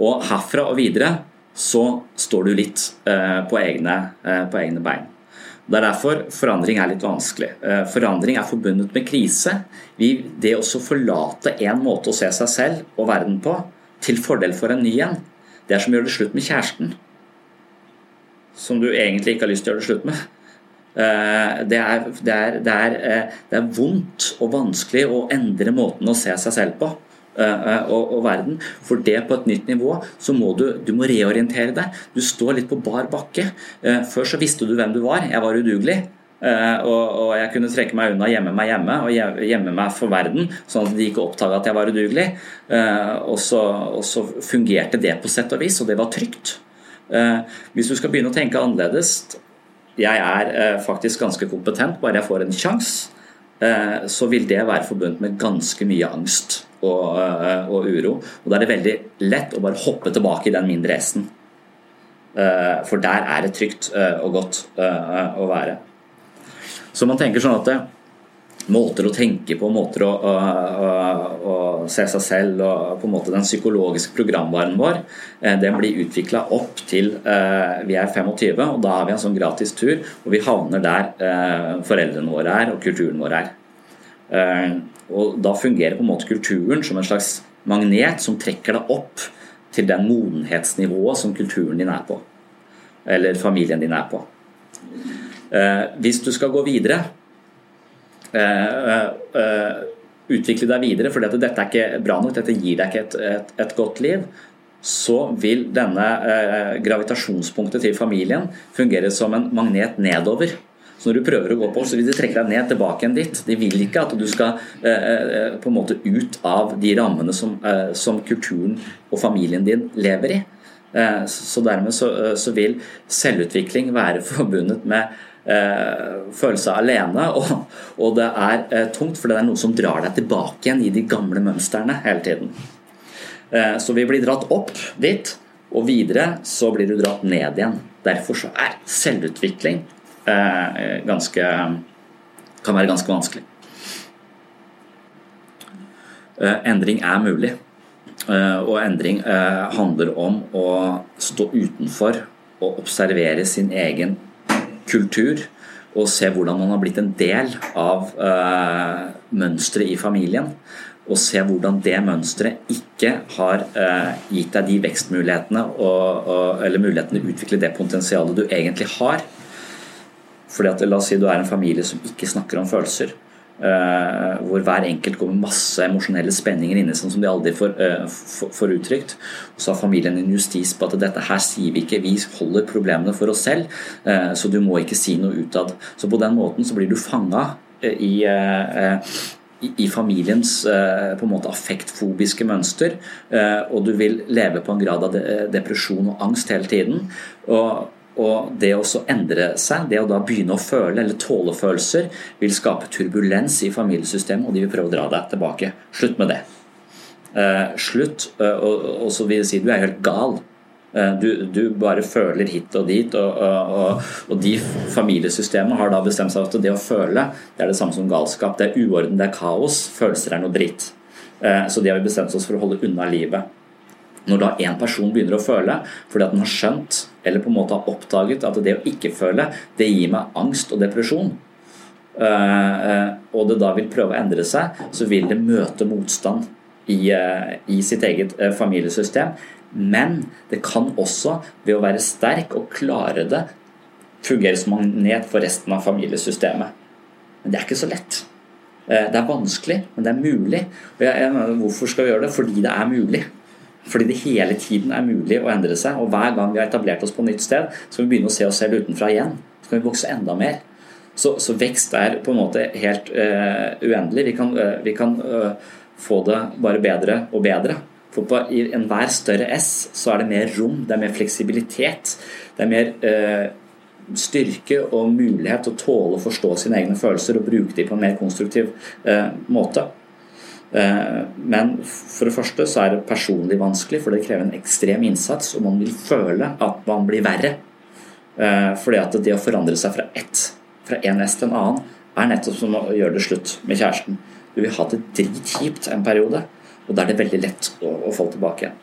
Og herfra og videre så står du litt eh, på egne, eh, på egne bein. Det er derfor forandring er litt vanskelig. Eh, forandring er forbundet med krise. Det å forlate en måte å se seg selv og verden på til fordel for en ny en, det er som å gjøre det slutt med kjæresten. Som du egentlig ikke har lyst til å gjøre det slutt med. Det er, det, er, det, er, det er, vondt og vanskelig å endre måten å se seg selv på og, og, verden. For det på et nytt nivå så må du, du må reorientere deg. Du står litt på bar bakke. Før så visste du hvem du var. Jeg var udugelig. Og, og, jeg kunne trekke meg unna, gjemme meg hjemme og gjemme meg for verden, sånn at de ikke oppdaga at jeg var udugelig. Og så, og så fungerte det på sett og vis, og det var trygt. Hvis du skal begynne å tenke annerledes, jeg er eh, faktisk ganske kompetent, bare jeg får en sjanse, eh, så vil det være forbundet med ganske mye angst og, eh, og, uro. Og da er det veldig lett å bare hoppe tilbake i den mindre S-en. For der er det trygt og godt å være. Så man tenker sånn at måter å tenke på, måter å, å, å, å, se seg selv og på en måte den psykologiske programvaren vår, eh, den blir utvikla opp til eh, vi er 25, og da har vi en sånn gratis tur, og vi havner der eh, foreldrene våre er og kulturen vår er. Og da fungerer på en måte kulturen som en slags magnet som trekker deg opp til den modenhetsnivået som kulturen din er på, eller familien din er på. Hvis du skal gå videre Eh, eh, utvikle deg videre, for dette er ikke bra nok, dette gir deg ikke et, et, et godt liv, så vil denne eh, gravitasjonspunktet til familien fungere som en magnet nedover. Så når du prøver å gå på, så vil de trekke deg ned tilbake igjen dit. De vil ikke at du skal eh, på en måte ut av de rammene som, eh, som kulturen og familien din lever i. Eh, så dermed så, så, vil selvutvikling være forbundet med eh, følelse av alene. Og, og det er eh, tungt, for det er noe som drar deg tilbake igjen i de gamle mønstrene hele tiden. Eh, så vi blir dratt opp dit, og videre så blir du dratt ned igjen. Derfor så er selvutvikling ganske kan være ganske vanskelig. Endring er mulig. Og endring handler om å stå utenfor og observere sin egen kultur og se hvordan man har blitt en del av uh, mønsteret i familien. Og se hvordan det mønsteret ikke har uh, gitt deg de vekstmulighetene og, og, eller mulighetene til å utvikle det potensialet du egentlig har. Fordi at, La oss si du er en familie som ikke snakker om følelser. Uh, hvor hver enkelt går med masse emosjonelle spenninger inni sånn som de aldri får, uh, får, uttrykt. Og så har familien en justis på at dette her sier vi ikke, vi holder problemene for oss selv, uh, så du må ikke si noe utad. Så på den måten så blir du fanga i, i familiens på en måte affektfobiske mønster, og du vil leve på en grad av depresjon og angst hele tiden. og og det å endre seg, det å da begynne å føle eller tåle følelser, vil skape turbulens i familiesystemet, og de vil prøve å dra deg tilbake. Slutt med det. Eh, slutt, uh, og, og, så vil jeg si du er helt gal. Eh, du, du, bare føler hit og dit, og, og, og de familiesystemene har da bestemt seg at det å føle det er det samme som galskap. Det er uorden, det er kaos. Følelser er noe dritt. Eh, så de har vi bestemt oss for å holde unna livet. Når da en person begynner å føle fordi at den har skjønt eller på en måte har oppdaget at det å ikke føle, det gir meg angst og depresjon, eh, eh, og det da vil prøve å endre seg, så vil det møte motstand i, eh, i sitt eget familiesystem. Men det kan også, ved å være sterk og klare det, fungere som magnet for resten av familiesystemet. Men det er ikke så lett. Det er vanskelig, men det er mulig. Og jeg, jeg, hvorfor skal vi gjøre det? Fordi det er mulig. Fordi det hele tiden er mulig å endre seg. Og hver gang vi har etablert oss på nytt sted, skal vi begynne å se oss selv utenfra igjen. Så kan vi vokse enda mer. Så, så vekst er på en måte helt uh, uendelig. Vi kan, uh, vi kan uh, få det bare bedre og bedre. For på i enhver større S så er det mer rom, det er mer fleksibilitet. Det er mer styrke og mulighet til å tåle å forstå sine egne følelser og bruke dem på en mer konstruktiv måte. Eh, men for det første så er det personlig vanskelig, for det krever en ekstrem innsats, og man vil føle at man blir verre. Eh, fordi at det å forandre seg fra ett, fra en S til en annen, er nettopp som å gjøre det slutt med kjæresten. Du vil ha det dritkjipt en periode, og da er det veldig lett å, å få tilbake igjen.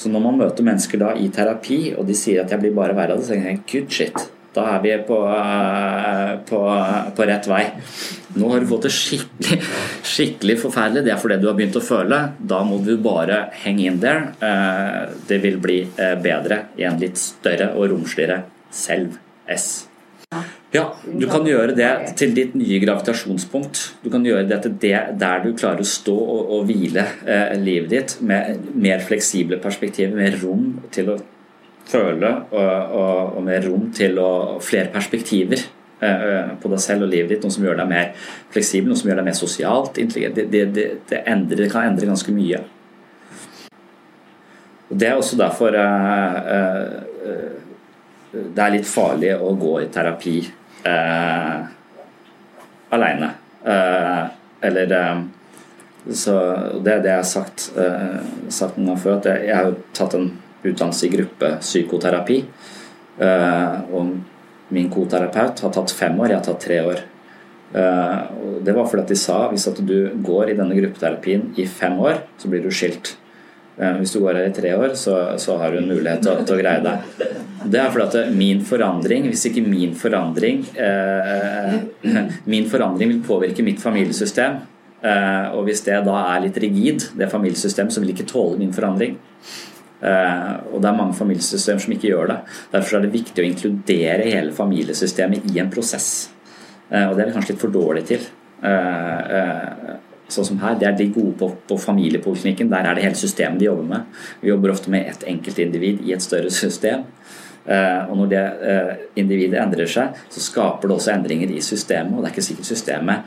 Så når man møter mennesker da i terapi, og de sier at jeg blir bare verre av det, så tenker jeg good shit. Da er vi på, eh, på, på, rett vei. Nå har du fått det skikkelig, skikkelig forferdelig. Det er fordi du har begynt å føle. Da må du bare hang in there. Eh, det vil bli eh, bedre i en litt større og romsligere selv-S. Ja, du kan gjøre det til ditt nye gravitasjonspunkt. Du kan gjøre det til det der du klarer å stå og, og hvile livet ditt med mer fleksible perspektiver, mer rom til å føle og, og, og mer rom til å flere perspektiver eh, eh, på deg selv og livet ditt. Noe som gjør deg mer fleksibel, noe som gjør deg mer sosialt intelligent. Det, det, det, det, endrer, kan endre ganske mye. Og Det er også derfor uh, uh, det er litt farlig å gå i terapi uh, aleine. eller så Det er det jeg har sagt, sagt noen ganger før, at jeg, jeg har tatt en utdannelse i gruppepsykoterapi. psykoterapi og min koterapeut har tatt fem år, jeg har tatt tre år. Eh, det var fordi de sa hvis at du går i denne gruppeterapien i fem år, så blir du skilt. Eh, hvis du går her i tre år, så, så har du en mulighet til, til, å greie deg. Det er fordi at min forandring, hvis ikke min forandring eh, Min forandring vil påvirke mitt familiesystem. Eh, og hvis det da er litt rigid, det familiesystemet, så vil ikke tåle min forandring. Eh, og det er mange familiesystemer som ikke gjør det. Derfor er det viktig å inkludere hele familiesystemet i en prosess. Eh, og det er vi kanskje litt for dårlige til. Eh, sånn som her, Det er de gode på, på familiepoliklinikken. Der er det hele systemet de jobber med. Vi jobber ofte med ett enkeltindivid i et større system. Og når det individet endrer seg, så skaper det også endringer i systemet. Og det er ikke sikkert systemet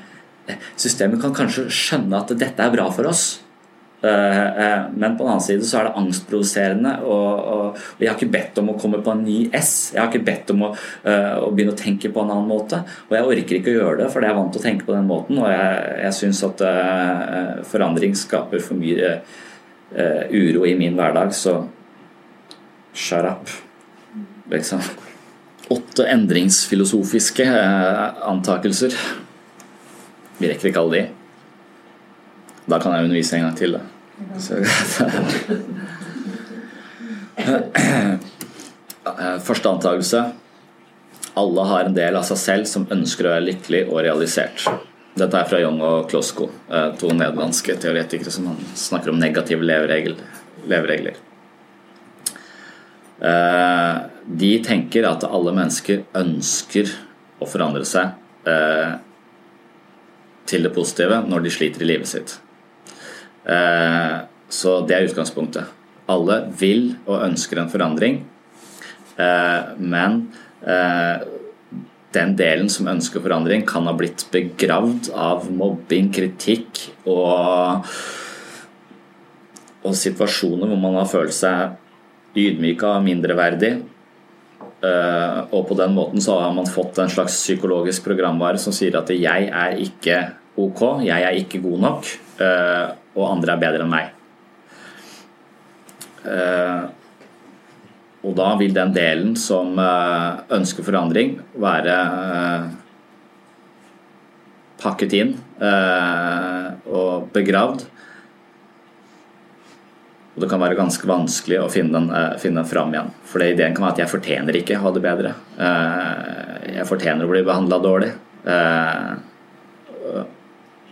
Systemet kan kanskje skjønne at dette er bra for oss, men på den annen side så er det angstproduserende. Og, og, jeg har ikke bedt om å komme på en ny S. Jeg har ikke bedt om å, uh, å, begynne å tenke på en annen måte. Og jeg orker ikke å gjøre det, for jeg er vant til å tenke på den måten. Og jeg, jeg syns at forandring skaper for mye uro i min hverdag, så shut up. Liksom. Åtte endringsfilosofiske antakelser. Vi rekker ikke alle de. Da kan jeg undervise en gang til. Da. Første antakelse. Alle har en del av seg selv som ønsker å være lykkelig og realisert. Dette er fra Young og Klosko, eh, to nederlandske teoretikere som snakker om negative leveregler. Eh, de tenker at alle mennesker ønsker å forandre seg eh, til det positive når de sliter i livet sitt. Eh, så det er utgangspunktet. Alle vil og ønsker en forandring, eh, men eh, den delen som ønsker forandring, kan ha blitt begravd av mobbing, kritikk og, og situasjoner hvor man har følt seg ydmyka og mindreverdig. Og på den måten så har man fått en slags psykologisk programvare som sier at 'jeg er ikke ok, jeg er ikke god nok' og andre er bedre enn meg. Eh, og da vil den delen som eh, ønsker forandring, være eh, pakket inn og begravd. Og det kan være ganske vanskelig å finne den, finne den fram igjen. For ideen kan være at jeg fortjener ikke å ha det bedre. Jeg fortjener å bli behandla dårlig.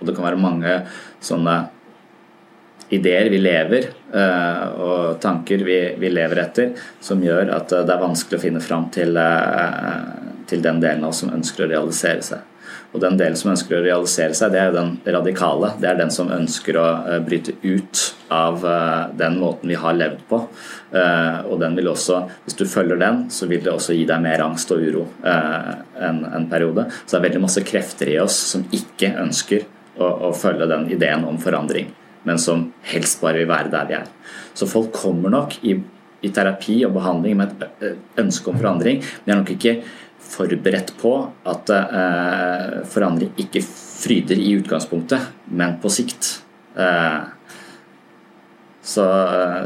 Og det kan være mange sånne ideer vi lever eh, og tanker vi, lever etter, som gjør at eh, det er vanskelig å finne fram til, eh, til den delen av oss som ønsker å realisere seg. Og den delen som ønsker å realisere seg, det er den radikale. Det er den som ønsker å bryte ut av den måten vi har levd på. Og den vil også, hvis du følger den, så vil det også gi deg mer angst og uro en, en periode. Så det er veldig masse krefter i oss som ikke ønsker å, å følge den ideen om forandring men som helst bare vil være der vi er. Så folk kommer nok i, i terapi og behandling med et ønske om forandring, men de er nok ikke forberedt på at eh, forandring ikke fryder i utgangspunktet, men på sikt. Eh, så,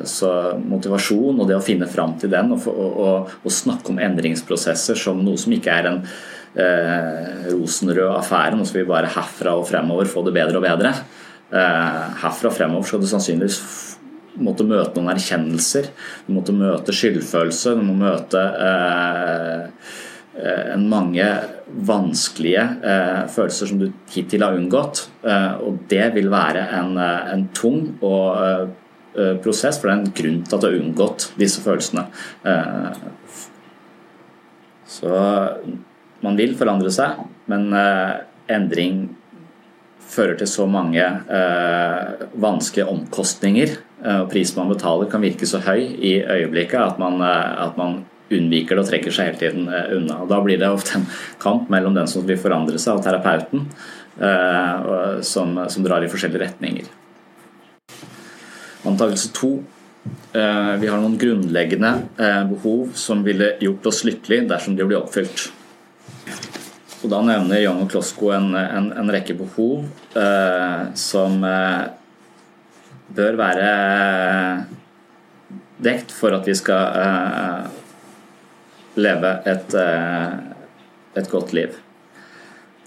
så, motivasjon og det å finne fram til den og, og, og, og, snakke om endringsprosesser som noe som ikke er en eh, rosenrød affære, nå skal vi bare herfra og fremover få det bedre og bedre. Eh, herfra fremover skal du sannsynligvis måtte møte noen erkjennelser. Du måtte møte skyldfølelse, du må møte eh, enn mange vanskelige følelser som du hittil har unngått. Og det vil være en, en tung og prosess, for det er en grunn til at du har unngått disse følelsene. Så man vil forandre seg, men endring fører til så mange eh, vanskelige omkostninger, eh, prisen man betaler kan virke så høy i øyeblikket at man, eh, at man unnviker det og trekker seg hele tiden eh, unna. Og Da blir det ofte en kamp mellom den som vil forandre seg, og terapeuten, eh, som, som, drar i forskjellige retninger. Antakelse to. Eh, vi har noen grunnleggende behov som ville gjort oss lykkelige dersom de blir oppfylt. Og Da nevner Young og Klosko en, en, en, rekke behov eh, som eh, bør være dekt for at vi skal eh, leve et, eh, et, godt liv.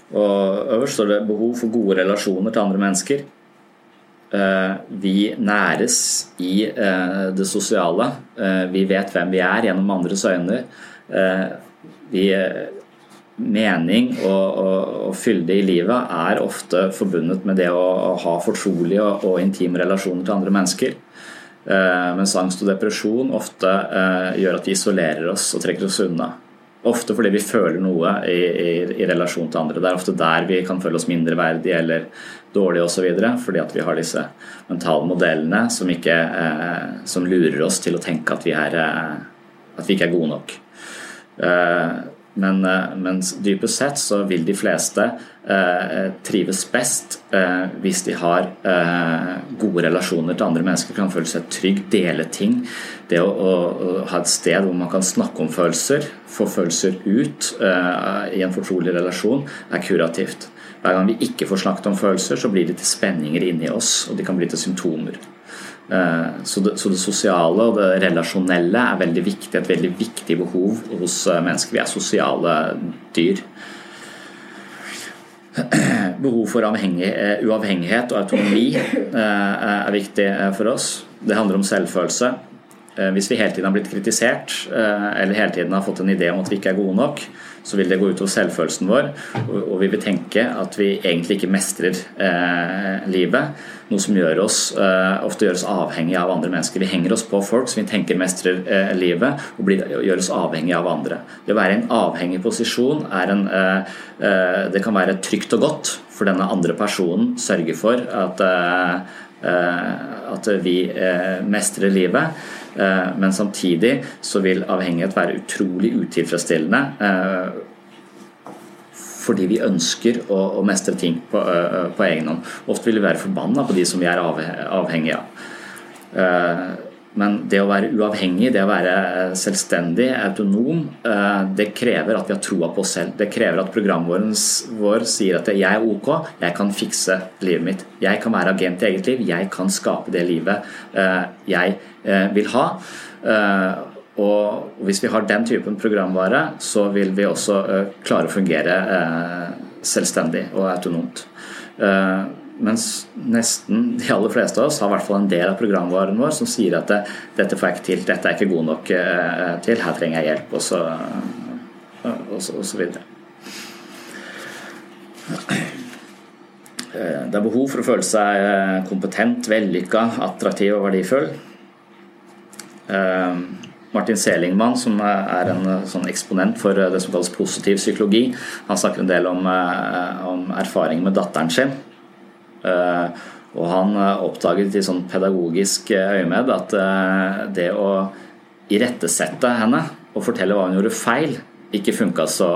Og Øverst står det behov for gode relasjoner til andre mennesker. Eh, vi næres i eh, det sosiale. vi vet hvem vi er gjennom andres øyne. vi mening og, og, og fylde i livet er ofte forbundet med det å, å ha fortrolige og, og, intime relasjoner til andre mennesker. Eh, mens angst og depresjon ofte eh, gjør at vi isolerer oss og trekker oss unna. Ofte fordi vi føler noe i, i, i, relasjon til andre. Det er ofte der vi kan føle oss mindreverdige eller dårlige osv. Fordi at vi har disse mentale modellene som, ikke, eh, som lurer oss til å tenke at vi, er, eh, at vi ikke er gode nok. Eh, men, eh, mens dypest sett så vil de fleste eh, trives best eh, hvis de har eh, gode relasjoner til andre mennesker, kan føle seg trygg, dele ting. Det å, å, å, ha et sted hvor man kan snakke om følelser, få følelser ut eh, i en fortrolig relasjon, er kurativt. Hver gang vi ikke får snakket om følelser, så blir det til spenninger inni oss, og de kan bli til symptomer. Eh, så det, så det, sosiale og det relasjonelle er veldig viktig, et veldig viktig behov hos eh, mennesker. Vi er sosiale dyr. Behov for eh, uavhengighet og autonomi er viktig for oss. Det handler om selvfølelse. Hvis vi hele tiden har blitt kritisert eller hele tiden har fått en idé om at vi ikke er gode nok, så vil det gå utover selvfølelsen vår, og vi vil tenke at vi egentlig ikke mestrer livet noe som gjør oss, ofte gjør oss avhengig av andre mennesker. Vi henger oss på folk som vi tenker mestrer livet, og blir, gjør oss avhengig av andre. Det å være i en avhengig posisjon er en, det kan være trygt og godt, for denne andre personen sørger for at, at vi mestrer livet. Men samtidig så vil avhengighet være utrolig utilfredsstillende fordi vi ønsker å, mestre ting på, på, egen hånd. Ofte vil vi være forbanna på de som vi er avhengige av. Men det å være uavhengig, det å være selvstendig, autonom, det krever at vi har troa på oss selv. Det krever at programvåren vår sier at jeg er ok, jeg kan fikse livet mitt. Jeg kan være agent i eget liv, jeg kan skape det livet jeg vil ha. Og hvis vi har den typen programvare, så vil vi også klare å fungere selvstendig og autonomt. Mens nesten de aller fleste av oss har i hvert fall en del av programvaren vår som sier at 'dette får jeg ikke til, dette er ikke god nok til, her trenger jeg hjelp', og så, og så, og så videre. Det er behov for å føle seg kompetent, vellykka, attraktiv og verdifull. Martin Selingmann, som er en eh, sånn eksponent for eh, det som kalles positiv psykologi, han snakker en del om, eh, om erfaringen med datteren sin. Og han oppdaget i sånn pedagogisk øyemed at det å irettesette henne og fortelle hva hun gjorde feil, ikke funka så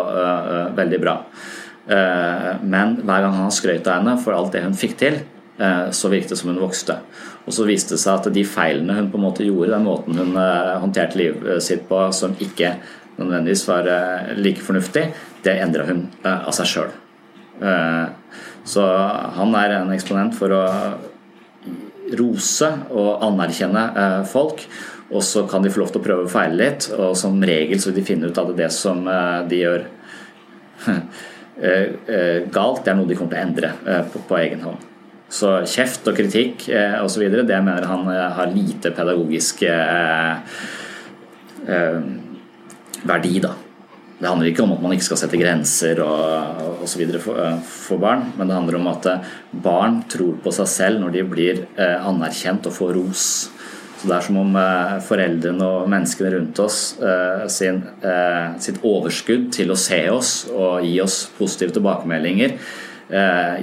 veldig bra. Men hver gang han skrøt av henne for alt det hun fikk til, så virket det som hun vokste. Og så viste det seg at de feilene hun på en måte gjorde, den måten hun eh, håndterte livet sitt på som ikke nødvendigvis var eh, like fornuftig, det endra hun eh, av seg sjøl. Så han er en eksponent for å rose og anerkjenne folk. Og så kan de få lov til å prøve å feile litt, og som regel så vil de finne ut at det som de gjør galt, det er noe de kommer til å endre på, på egen hånd. Så kjeft og kritikk eh, osv. det mener han eh, har lite pedagogisk eh, eh, verdi, da. Det handler ikke om at man ikke skal sette grenser og osv. For, for barn, men det handler om at barn tror på seg selv når de blir anerkjent og får ros. Så Det er som om foreldrene og menneskene rundt oss sin, sitt overskudd til å se oss og gi oss positive tilbakemeldinger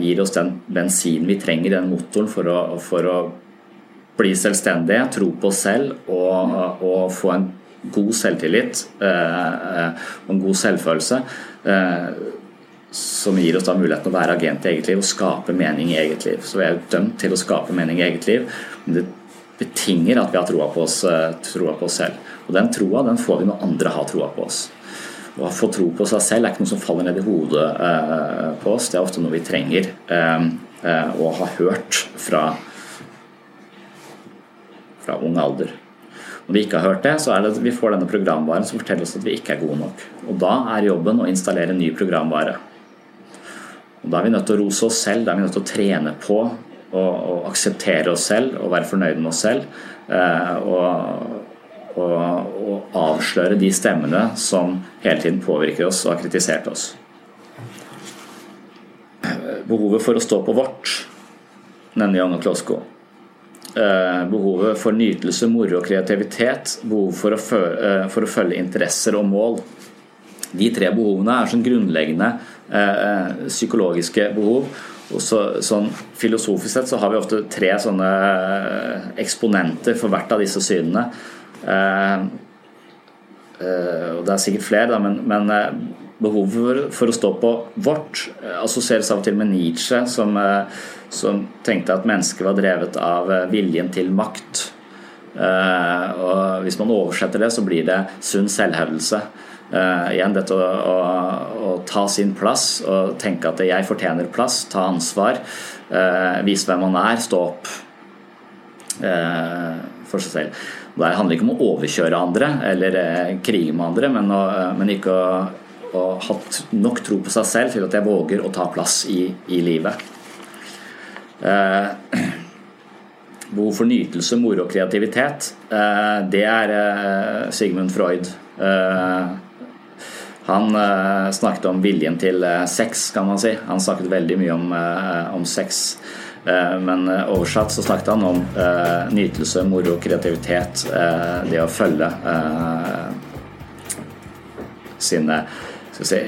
gir oss den bensinen vi trenger, den motoren, for å, for å bli selvstendige, tro på oss selv og, og få en god selvtillit eh, og en god selvfølelse. Eh, som gir oss da muligheten å være agent i eget liv og skape mening i eget liv. Så vi er jo dømt til å skape mening i eget liv. Men det betinger at vi har troa på, eh, på oss selv. Og den troa den får vi når andre har troa på oss. Å få tro på seg selv er ikke noe som faller ned i hodet på oss. Det er ofte noe vi trenger å ha hørt fra fra ung alder. Når vi ikke har hørt det, så er det at vi får denne programvaren som forteller oss at vi ikke er gode nok. Og Da er jobben å installere ny programvare. Og Da er vi nødt til å rose oss selv, da er vi nødt til å trene på å, akseptere oss selv og være fornøyd med oss selv. Eh, og, og, og, avsløre de stemmene som hele tiden påvirker oss og har kritisert oss. Behovet for å stå på vårt, nevner Janne Klosko. Eh, behovet for nytelse, moro og kreativitet, behov for å, følge, for å, følge interesser og mål. De tre behovene er sånn grunnleggende eh, psykologiske behov. Og så, sånn Filosofisk sett så har vi ofte tre sånne eh, eksponenter for hvert av disse synene. Eh, eh, og Det er sikkert flere, da, men, men behovet for å stå på vårt assosieres av og til med Nietzsche, som som tenkte at mennesket var drevet av eh, viljen til makt. Eh, og Hvis man oversetter det, så blir det sunn selvhevdelse. Uh, igjen dette å, å, å, ta sin plass og tenke at jeg fortjener plass, ta ansvar, uh, vise hvem man er, stå opp uh, for seg selv. Det handler ikke om å overkjøre andre eller krige med andre, men, å, men ikke å, å hatt nok tro på seg selv til at jeg våger å ta plass i, i livet. Eh, behov for nytelse, moro og kreativitet, eh, det er eh, Sigmund Freud. Han snakket om viljen til sex, kan man si. Han snakket veldig mye om, om sex. Men oversatt så snakket han om nytelse, moro, og kreativitet. Det å følge sine si,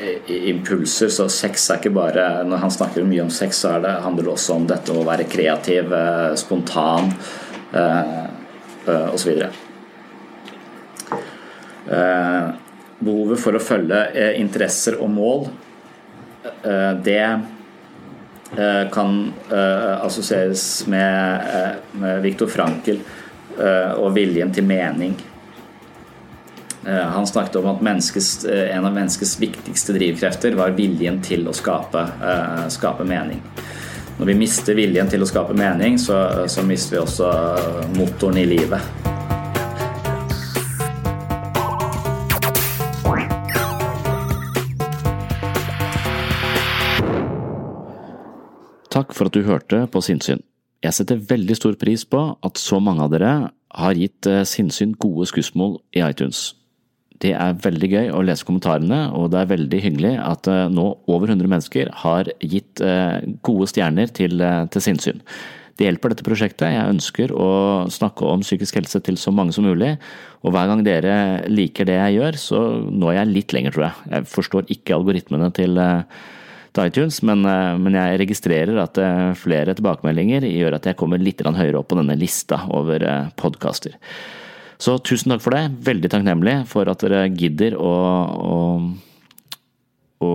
impulser. Så sex er ikke bare Når han snakker mye om sex, så det, handler det også om dette å være kreativ, eh, spontan eh, eh, osv. Behovet for å følge interesser og mål, det kan assosieres med, med Viktor Frankel og viljen til mening. Eh, han snakket om at eh, en av menneskets viktigste drivkrefter var viljen til å skape, eh, skape mening. Når vi mister viljen til å skape mening, så, så mister vi også motoren i livet. Takk for at du hørte på Sinnsyn. Jeg setter veldig stor pris på at så mange av dere har gitt Sinnsyn gode skussmål i iTunes. Det er veldig gøy å lese kommentarene, og det er veldig hyggelig at eh, nå over 100 mennesker har gitt eh, gode stjerner til, eh, til sinnssyn. Det hjelper dette prosjektet. Jeg ønsker å snakke om psykisk helse til så mange som mulig. Og hver gang dere liker det jeg gjør, så når jeg litt lenger, tror jeg. Jeg forstår ikke algoritmene til, til iTunes, men, men, jeg registrerer at flere tilbakemeldinger gjør at jeg kommer litt høyere opp på denne lista over podkaster. Så tusen takk for det. Veldig takknemlig for at dere gidder å, å, å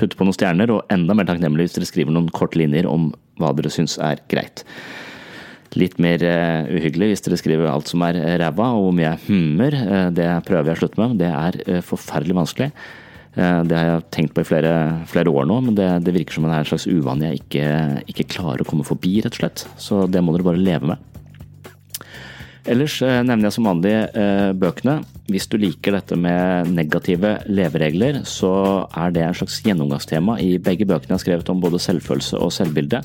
putte på noen stjerner, og enda mer takknemlig hvis dere skriver noen korte linjer om hva dere syns er greit. Litt mer uh, uhyggelig hvis dere skriver alt som er ræva, og hvor mye jeg hummer. Uh, det prøver jeg å slutte med. Det er forferdelig vanskelig. Det har jeg tenkt på i flere, flere år nå, men det, det, virker som det er en slags uvane jeg ikke, ikke klarer å komme forbi, rett og slett. Så det må dere bare leve med. Ellers eh, nevner jeg som vanlig eh, bøkene. Hvis du liker dette med negative leveregler, så er det en slags gjennomgangstema i begge bøkene jeg har skrevet om både selvfølelse og selvbilde.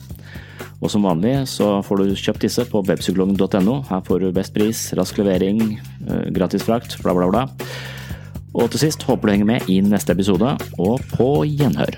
Og som vanlig så får du kjøpt disse på webpsykologen.no. Her får du best pris, rask levering, eh, gratis frakt, bla, bla, bla. Og til sist håper du henger med i neste episode, og på gjenhør.